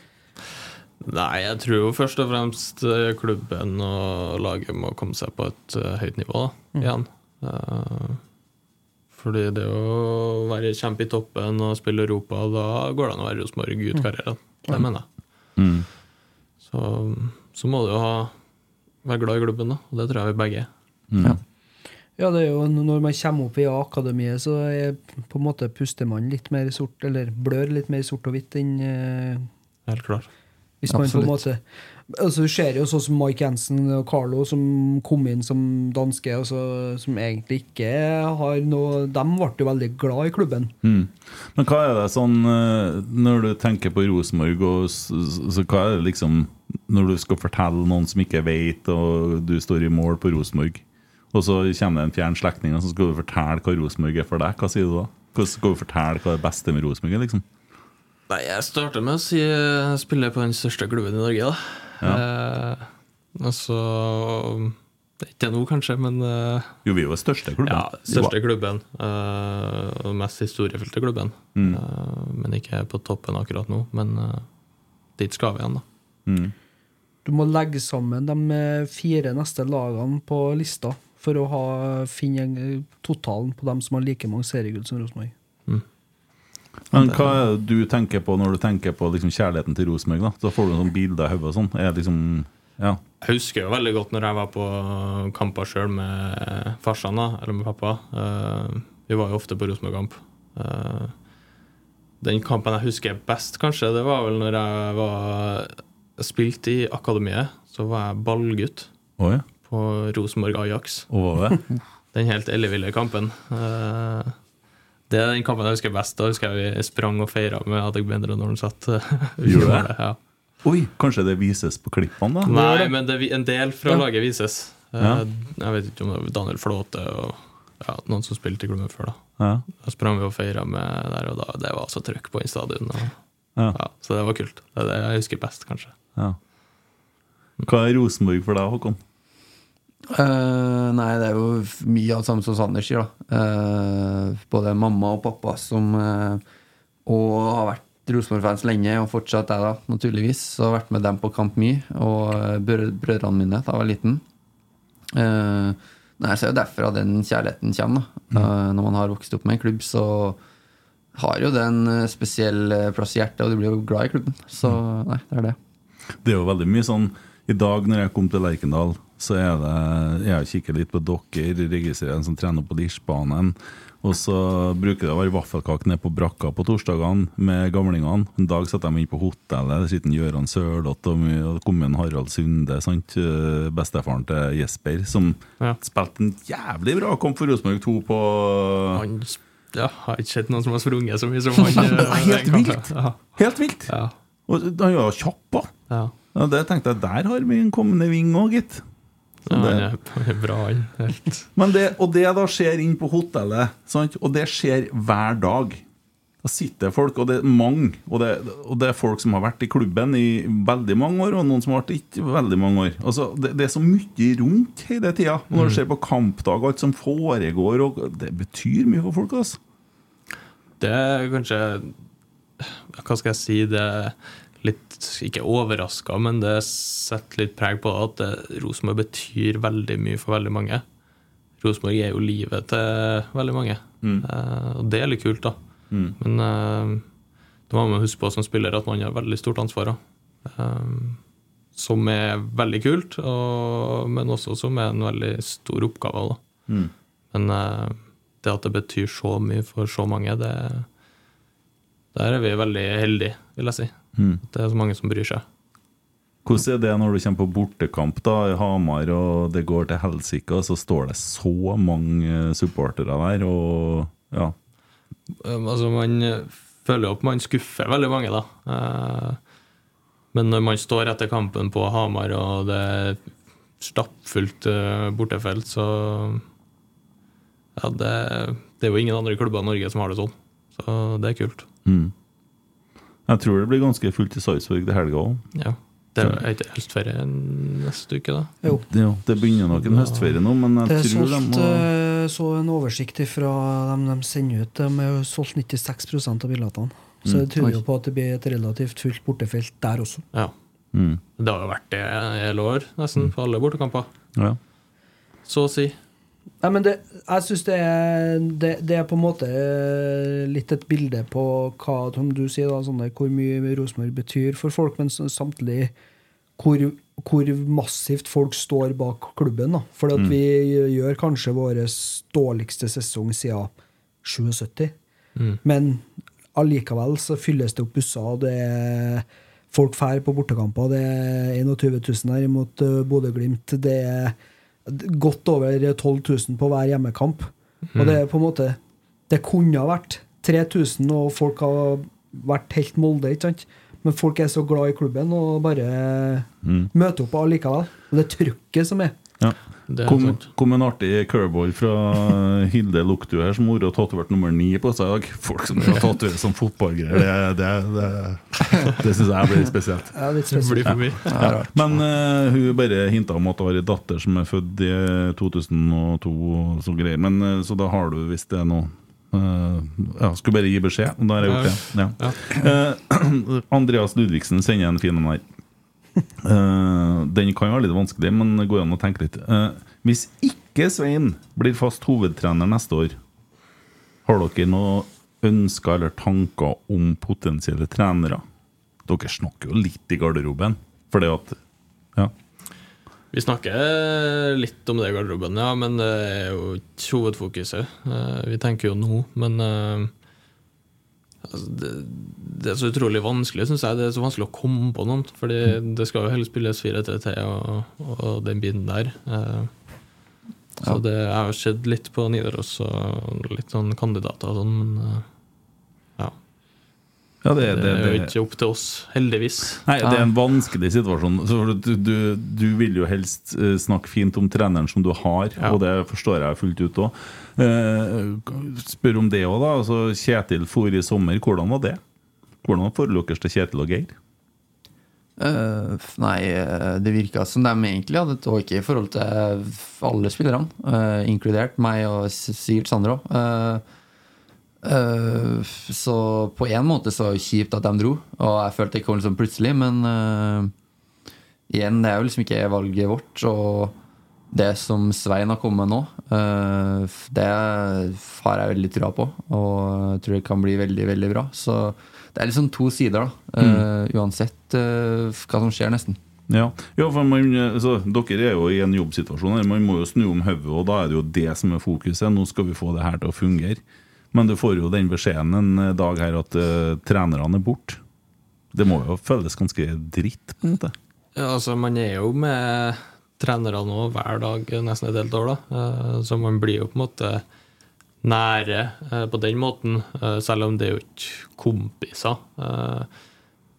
Ja. Nei, jeg tror jo først og fremst eh, klubben og laget må komme seg på et uh, høyt nivå da, Mm. igjen. Uh, fordi det å være kjempe i toppen og spille Europa, da går det an å være Rosenborg ut Mm. karrieren. Det mener jeg. Mm. Så, så må du jo ha, være glad i klubben, da. Og det tror jeg vi begge er. Mm. ja, det er jo når man kommer opp i akademiet, så er på en måte puster man litt mer sort, eller blør litt mer sort og hvitt enn uh, Helt klart. Hvis man på en måte altså Du ser jo sånn som Mike Jensen og Carlo som kom inn som danske, altså, som egentlig ikke har noe De ble jo veldig glad i klubben. Mm. Men hva er det sånn eh, Når du tenker på Rosenborg, hva er det liksom Når du skal fortelle noen som ikke vet, og du står i mål på Rosenborg, og så kommer det en fjern slektning, og så skal du fortelle hva Rosenborg er for deg, hva sier du da? Hvordan skal du fortelle hva det beste med Rosenborg er, liksom? Nei, jeg starter med å si jeg spiller på den største klubben i Norge, da. Eh, altså det er Ikke nå, kanskje, men eh, Jo, vi er jo den største klubben. Ja, største klubben. eh, og mest historiefylte klubben. Mm. Eh, men ikke på toppen akkurat nå. Men eh, dit skal vi igjen, da. Mm. Du må legge sammen de eh, fire neste lagene på lista for å ha, finne totalen på dem som har like mange seriegull som Rosenborg. Men hva er det du tenker på når du tenker på liksom kjærligheten til Rosenborg? da? Så får du sånn bilder i hodet og sånn. Er det liksom Ja. Jeg husker jo veldig godt når jeg var på kamper sjøl med farsan, da, eller med pappa. Eh, vi var jo ofte på Rosenborg-kamp. Eh, den kampen jeg husker best, kanskje, det var vel når jeg var spilt i akademiet. Så var jeg ballgutt Å ja. på Rosenborg Ajax. Det? Den helt elleville kampen. Eh, det er den kampen jeg husker best. Da husker jeg vi sprang og feira med Adegbendra når han satt. eh, Gjorde det? Ja. Oi, kanskje det vises på klippene, da? Nei, men det, en del fra Ja. laget vises. Eh, Ja. Jeg vet ikke om det var Daniel Flåte og ja, noen som spilte i klubben før. Da Ja. Da sprang vi og feira med der, og da, det var altså trøkk på den stadion. Og, Ja. ja, så det var kult. Det er det jeg husker best, kanskje. Ja. Hva er Rosenborg for deg, Håkon? Eh, nei, det er jo mye av det samme som Sander sier. da Uh, Både mamma og pappa som uh, Og har vært Rosenborg-fans lenge, og fortsatt er da, naturligvis. Så har vært med dem på kamp mye. Og eh, brødrene mine da jeg var liten. Nei, så er det derfra den kjærligheten kommer. da Eh, Når man har vokst opp med en klubb, så har jo det en spesiell plass i hjertet, og du blir jo glad i klubben. Så nei, det er det. Det er jo veldig mye sånn I dag når jeg kom til Lerkendal, så er det Jeg kikker litt på dere, registrerer en som trener på Lirsbanen. Og så bruker det å være vaffelkake nede på brakka på torsdagene med gamlingene. En dag setter de inn på hotellet. Der sitter Gøran Sørloth og og det en Harald Sunde, sant? eh, bestefaren til Jesper, som spilte en jævlig bra kamp for Rosenborg 2 på Han ja, har ikke sett noen som har sprunget så mye som han. eh, Helt vilt! Ja. Helt vilt! Ja. Og han var kjapp da. Ja. Ja, det tenkte jeg, der har vi en kommende ving òg, gitt. Ja, det- det er- bra. Helt. Men det, og det da skjer inn på hotellet, sant? og det skjer hver dag. Da sitter folk, og det er mange, og det, og det er folk som har vært i klubben i veldig mange år, og noen som har vært ikke veldig mange år. Altså, det, det er så mye rundt hele tida. Når du Mm. ser på kampdag, og alt som foregår, og det betyr mye for folk. Altså. Det er kanskje Hva skal jeg si? Det er litt Ikke overraska, men det setter litt preg på at Rosenborg betyr veldig mye for veldig mange. Rosenborg er jo livet til veldig mange. Eh, og det er litt kult, da. Mm. Men uh, det må man huske på som spiller at man har veldig stort ansvar. Eh, som er veldig kult, og, men også som er en veldig stor oppgave. Da. Mm. Men det at det betyr så mye for så mange, det, der er vi veldig heldige, vil jeg si. Mm. At det er så mange som bryr seg. Hvordan er det når du kommer på bortekamp da, i Hamar, og det går til helsike, og så står det så mange supportere der, og ja. Altså Man eh, føler jo at man skuffer veldig mange, da. Eh, Men når man står etter kampen på Hamar, og det er stappfullt eh, bortefelt, så Ja, det, det er jo ingen andre klubber i Norge som har det sånn. Så det er kult. Mm. Jeg tror det blir ganske fullt i Sarpsborg til helga òg. Ja. Det er ikke høstferie neste uke, da? Jo. Det, det begynner nok en høstferie nå, men jeg Det er tror de må eh, så en oversikt fra dem de sender ut. De har solgt 96 av billettene. Så Mm. det tyder jo på at det blir et relativt fullt bortefelt der også. Ja. Mm. Det har jo vært det i hele år, nesten, på alle bortekamper. Ja. Så å si. Nei, men det, jeg syns det, det, det er på en måte eh, litt et bilde på hva som du sier, da, sånn der, hvor mye Rosenborg betyr for folk, men samtidig hvor, hvor massivt folk står bak klubben. da. For Mm. vi gjør kanskje vår dårligste sesong siden 77. Mm. Men allikevel så fylles det opp busser, og det er folk fær på bortekamper. Det er 21 000 her mot uh, Bodø-Glimt. Det er godt over 12 000 på hver hjemmekamp. Mm. Og det er på en måte Det kunne ha vært 3000, og folk har vært helt Molde, ikke sant? Men folk er så glad i klubben og bare Mm. møter opp allikevel. Og det trykket som er. Ja. Det Kom, kom en artig curveball fra Hilde Luktu her, som har vært tatovert nummer ni på seg i dag. Folk som har tatovert som fotballgreier, det, det, det, det syns jeg blir spesielt. Ja, litt spesielt. Ja. Men uh, hun bare hinta om at hun har en datter som er født i 2002, og så greier. Men, uh, så da har du visst det nå. Uh, ja, skulle bare gi beskjed, og da har jeg gjort det. Ja. Eh, Andreas Ludvigsen sender en fin en her. Eh, den kan være litt vanskelig, men det går an å tenke litt. Uh, hvis ikke Svein blir fast hovedtrener neste år, har dere noe ønsker eller tanker om potensielle trenere? Dere snakker jo litt i garderoben. For det at Ja. Vi snakker litt om det i garderoben, ja, men det er jo ikke hovedfokuset. Eh, Vi tenker jo nå, men altså, det, det er så utrolig vanskelig, syns jeg. Det er så vanskelig å komme på noen. Fordi det skal jo helst spilles 4-3-3 og, og den biten der. Eh, Så det, jeg har sett litt på Nidaros og litt sånn kandidater og sånn, men eh. Ja, det, Det det, er jo ikke opp til oss, heldigvis. Nei, det er en vanskelig situasjon. Så du, du, du vil jo helst eh, snakke fint om treneren som du har, Ja. og det forstår jeg fullt ut òg. spør om det òg, da. Altså, Kjetil for i sommer, hvordan var det? Hvordan var forholdet deres til Kjetil og Geir? Uh, nei, eh, det virka som de egentlig hadde et ok forhold til alle spillerne, uh, inkludert meg og sikkert Sander òg. Så på en måte så var det kjipt at de dro, og jeg følte det kom liksom plutselig, men uh, igjen, det er jo liksom ikke valget vårt. Og det som Svein har kommet med nå, uh, det har jeg veldig trua på, og jeg tror det kan bli veldig, veldig bra. Så det er liksom to sider, da. Mm. Uansett eh, hva som skjer, nesten. Ja, ja for man, altså, Dere er jo i en jobbsituasjon. her, Man må jo snu om hodet, og da er det jo det som er fokuset. Nå skal vi få det her til å fungere. Men du får jo den beskjeden en dag her at uh, trenerne er borte. Det må jo føles ganske dritt, på en måte. Ja, altså, man er jo med trenerne nå hver dag nesten et helt år, da. Uh, Så man blir jo på en måte nære uh, på den måten, eh, selv om det er jo ikke kompiser. Eh,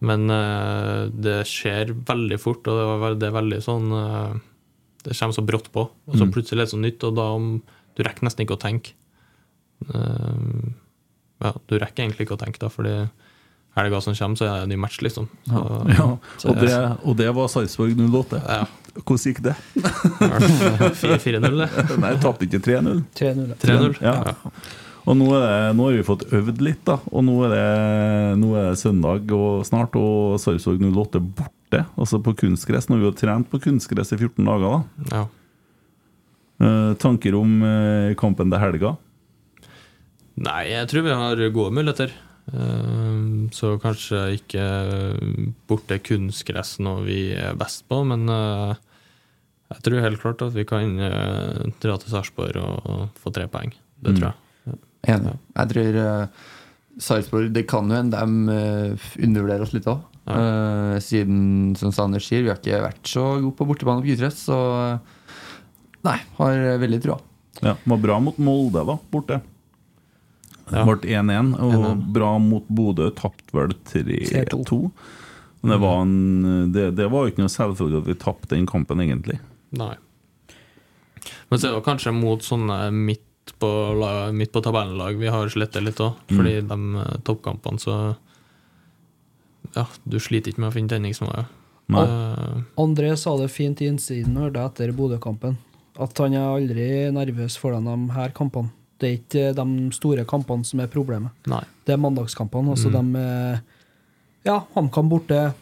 Men eh, det skjer veldig fort, og det er det er veldig sånn eh, Det kommer så brått på, og så Mm. plutselig er det så nytt, og da om Du rekker nesten ikke å tenke. Eh, Ja, du rekker egentlig ikke å tenke, deg, fordi helga som kommer, så er det en ny match, liksom. Så, Ja, så og, det, og det var Sarpsborg 08. Hvordan gikk det? 4-0, det. Nei, tapte ikke 3-0. 3-0. 3-0, Ja. Og nå, er det, nå har vi fått øvd litt, da. Og nå er det, nå er det søndag og snart, og Sarpsborg 08 er borte. Altså på kunstgress. Nå har vi jo trent på kunstgress i 14 dager, da. Ja. Uh, tanker om uh, kampen til helga? Nei, jeg tror vi har gode muligheter. Eh, Så kanskje ikke borte kunstgress noe vi er best på, men eh, jeg tror helt klart at vi kan eh, dra til Sarpsborg og få tre poeng. Det Mm. tror jeg. Enig. Jeg tror uh, Sarpsborg Det kan jo hende de eh, undervurderer oss litt òg. siden, som Sander sier, vi har ikke vært så gode på bortebane på kunstgress. Så eh, nei, har veldig trua. Ja, var bra mot Molde, da, borte. Ja. Ble 1-1, og bra mot Bodø. Tapte vel 3-2. Men det var, en, det, det var ikke noe selvfølgelig at vi tapte den kampen, egentlig. Nei. Men så er det kanskje mot sånne midt på, midt på tabellenlag vi har slettet litt òg. Mm. Fordi de eh, toppkampene så Ja, du sliter ikke med å finne tenningsmålet. Nei. Eh, André sa det fint i innsiden hørte etter Bodø-kampen. At han er aldri nervøs foran de her kampene. Det er ikke de store kampene som er problemet. Nei. Det er mandagskampene. Altså Mm. de eh, Ja, HamKam borte,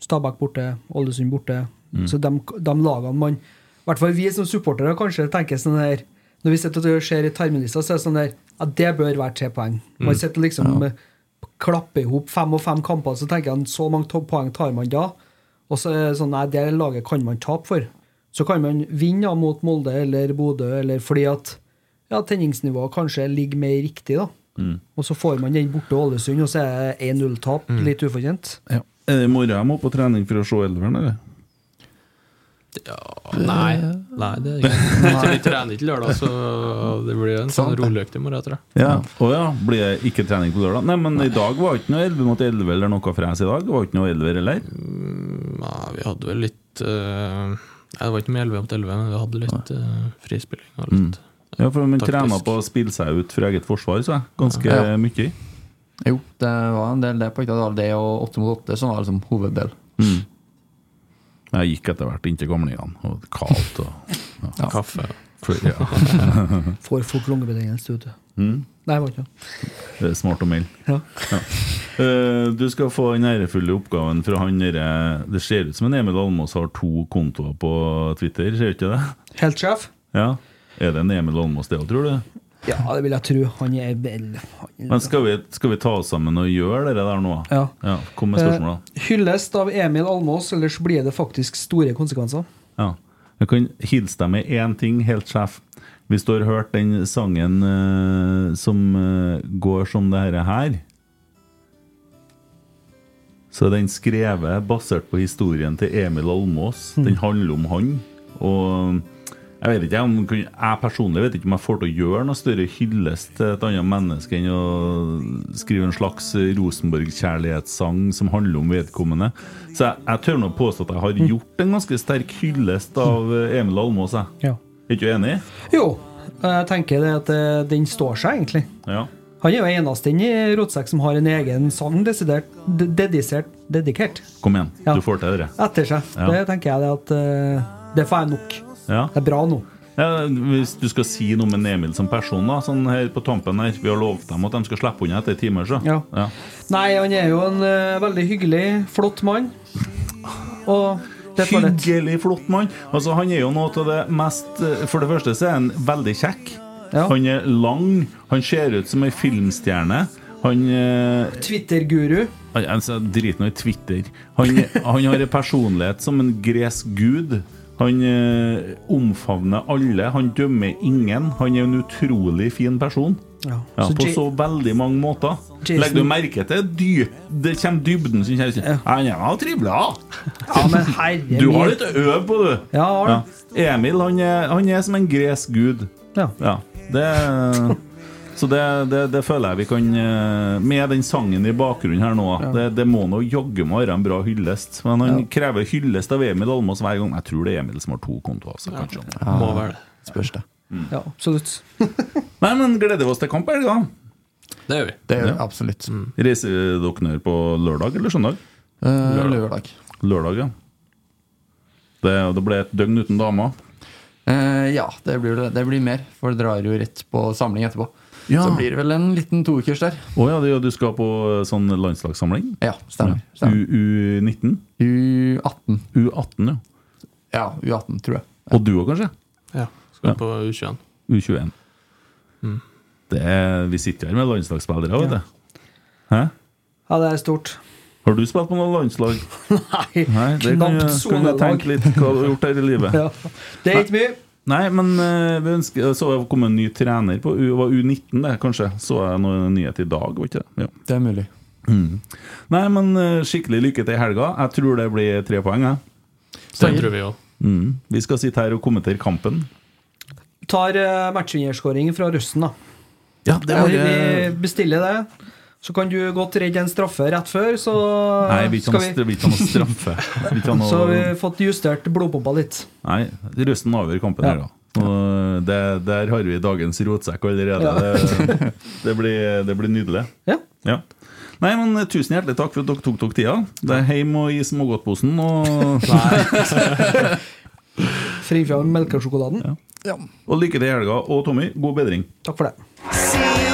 Stabæk borte, Ålesund borte. Mm. Så de, de lagene man I hvert fall vi som supportere kanskje tenker sånn her Når vi sitter og ser i terminlista, så er det sånn der Ja, det bør være tre poeng. Man Mm. sitter liksom Ja. klapper i hop fem og fem kamper, så tenker man så mange poeng tar man da. Og så er det sånn, nei, det laget kan man tape for. Så kan man vinne mot Molde eller Bodø, eller fordi at ja, tenningsnivået kanskje ligger mer riktig, da. Mm. Og så får man den borte Ålesund, og så er det 1-0-tap. Mm. Litt ufortjent. Er det i morgen jeg må på trening for å se elveren, eller? Nei, nei, det er ikke Så Vi trener ikke lørdag, så det blir en sånn Sant rolig økt i morgen, tror jeg. Ja. Å ja, blir det ikke trening på lørdag? Nei, men i dag var det ikke noe 11 mot 11 eller noe fres i dag? Var Det ikke noe 11 eller? Nei, vi hadde vel litt uh... Nei, det var ikke mye 11 mot 11, men vi hadde litt uh, frispilling. Og litt, Mm. Ja, for man trener på å spille seg ut for eget forsvar, så jeg. Ganske Ja. mye. Jo, det var en del det på det var det og åtte mot åtte som var liksom hoveddel. Mm. Jeg gikk etter hvert inntil gamlingene, og kaldt og ja. Kaffe. For, ja. Får fort lungebetennelse, vet du. Mm. Nei, det var ikke det. Det er smart å melde. Ja. Eh, du skal få den ærefulle oppgaven fra han derre Det ser ut som en Emil Almås har to kontoer på Twitter, ser du ikke det? Helt sjef? Ja. Er det en Emil Almås det òg, tror du? Ja, det vil jeg tro. Han er vel Men skal vi, skal vi ta oss sammen og gjøre det der nå? Ja. Kom med spørsmål, da. Eh, hyllest av Emil Almås, ellers blir det faktisk store konsekvenser. Ja. Jeg kan hilse deg med én ting, helt sjef. Hvis du har hørt den sangen eh, som eh, går som det her, her så er den skrevet basert på historien til Emil Almås. Den handler om han. Og jeg vet ikke om Jeg personlig vet ikke om jeg får til å gjøre noe større hyllest til et annet menneske enn å skrive en slags Rosenborg-kjærlighetssang som handler om vedkommende. Så jeg, jeg tør nå påstå at jeg har gjort en ganske sterk hyllest av Emil Almås. jeg. Ja. Er ikke du enig? Jo, jeg tenker det at eh, den står seg, egentlig. Ja. Han er jo eneste i Rotsekk som har en egen sang desidert, dedisert, dedikert Kom igjen, Ja. du får til det. etter seg. Ja. Det tenker jeg det at eh, Det får jeg nok. Ja. Det er bra nå. Ja, hvis du skal si noe med Emil som person, da, sånn her på tampen her Vi har lovt dem at de skal slippe unna etter timer, så. Ja. Ja. Nei, han er jo en uh, veldig hyggelig, flott mann. Og. Hyggelig, flott mann. Altså, han er jo noe av det mest eh, For det første så er han veldig kjekk. Ja. Han er lang. Han ser ut som ei filmstjerne. Han uh, Twitter-guru. Altså, Drit nå i Twitter. Han, han har en personlighet som en gresk gud. Han eh, omfavner alle. Han dømmer ingen. Han er en utrolig fin person. Ja. Ja, Så på så veldig mange måter. Jason- Legger du merke til dy Det kommer dybden kommer. Ja. Han er jo trivelig, da. Ja, men Du har litt å øve på, du. Ja. Ja. Emil han er, han er som en gresk gud. Ja. det, så det, det, det føler jeg vi kan eh, Med den sangen i bakgrunnen her nå Ja. det, det må nå jaggu meg være en bra hyllest. Men han Ja. krever hyllest av Emil Almås hver gang. Jeg tror det er Emil som har to kontoer. Så kanskje. Ja, Må det. Spørs det. Ja, absolutt. Nei, men gleder vi oss til kamp i helga? Det gjør vi. Det gjør vi Ja. absolutt. Reiser dere ned på lørdag eller søndag? Eh, lørdag. Lørdag, ja. Det, det ble et døgn uten damer. Eh, ja, det blir, det. det blir mer, for det drar jo rett på samling etterpå. Ja. Så blir det vel en liten toukers der. Å ja, det- du skal på sånn landslagssamling? Ja, stemmer. U- U19? U18. U18, ja. Ja, U18, tror jeg. Og du òg, kanskje? Ja. Skal Ja. på U21. U21. Mm. Det er, vi sitter her med landslagsspillere, vet du. Hæ? Ja, det er stort. Har du spilt på noe landslag? Nei, Nei, det knapt sonelag. kan du tenke litt hva du har gjort her i livet. Ja. Det er ikke mye. Nei, men eh, vi ønsker Så det kom en ny trener på U, var U19, det, kanskje. Så jeg noe nyhet i dag, var ikke det? Ja. Det er mulig. Mm. Nei, men eh, skikkelig lykke til i helga. Jeg tror det blir tre poeng. Jeg. Det tror vi òg. Mm. Vi skal sitte her og kommentere kampen. Tar uh, matchvinnerskåring fra russen, da. Ja, det var vi bestiller det. Så kan du godt redde en straffe rett før, så Nei, vi skal noe- vi ikke noe straffe. Vi noe- Så har vi fått justert blodpumpa litt. Nei, Røsten avgjør kampen Ja. her, da. Og det, der har vi dagens rotsekk allerede. Ja. Det, det, blir, det blir nydelig. Ja. Nei, men Tusen hjertelig takk for at dere tok dere tida. Det er hjem og i smågodtposen og Fri fra melkesjokoladen. Og lykke til i helga. Og Tommy, god bedring. Takk for det.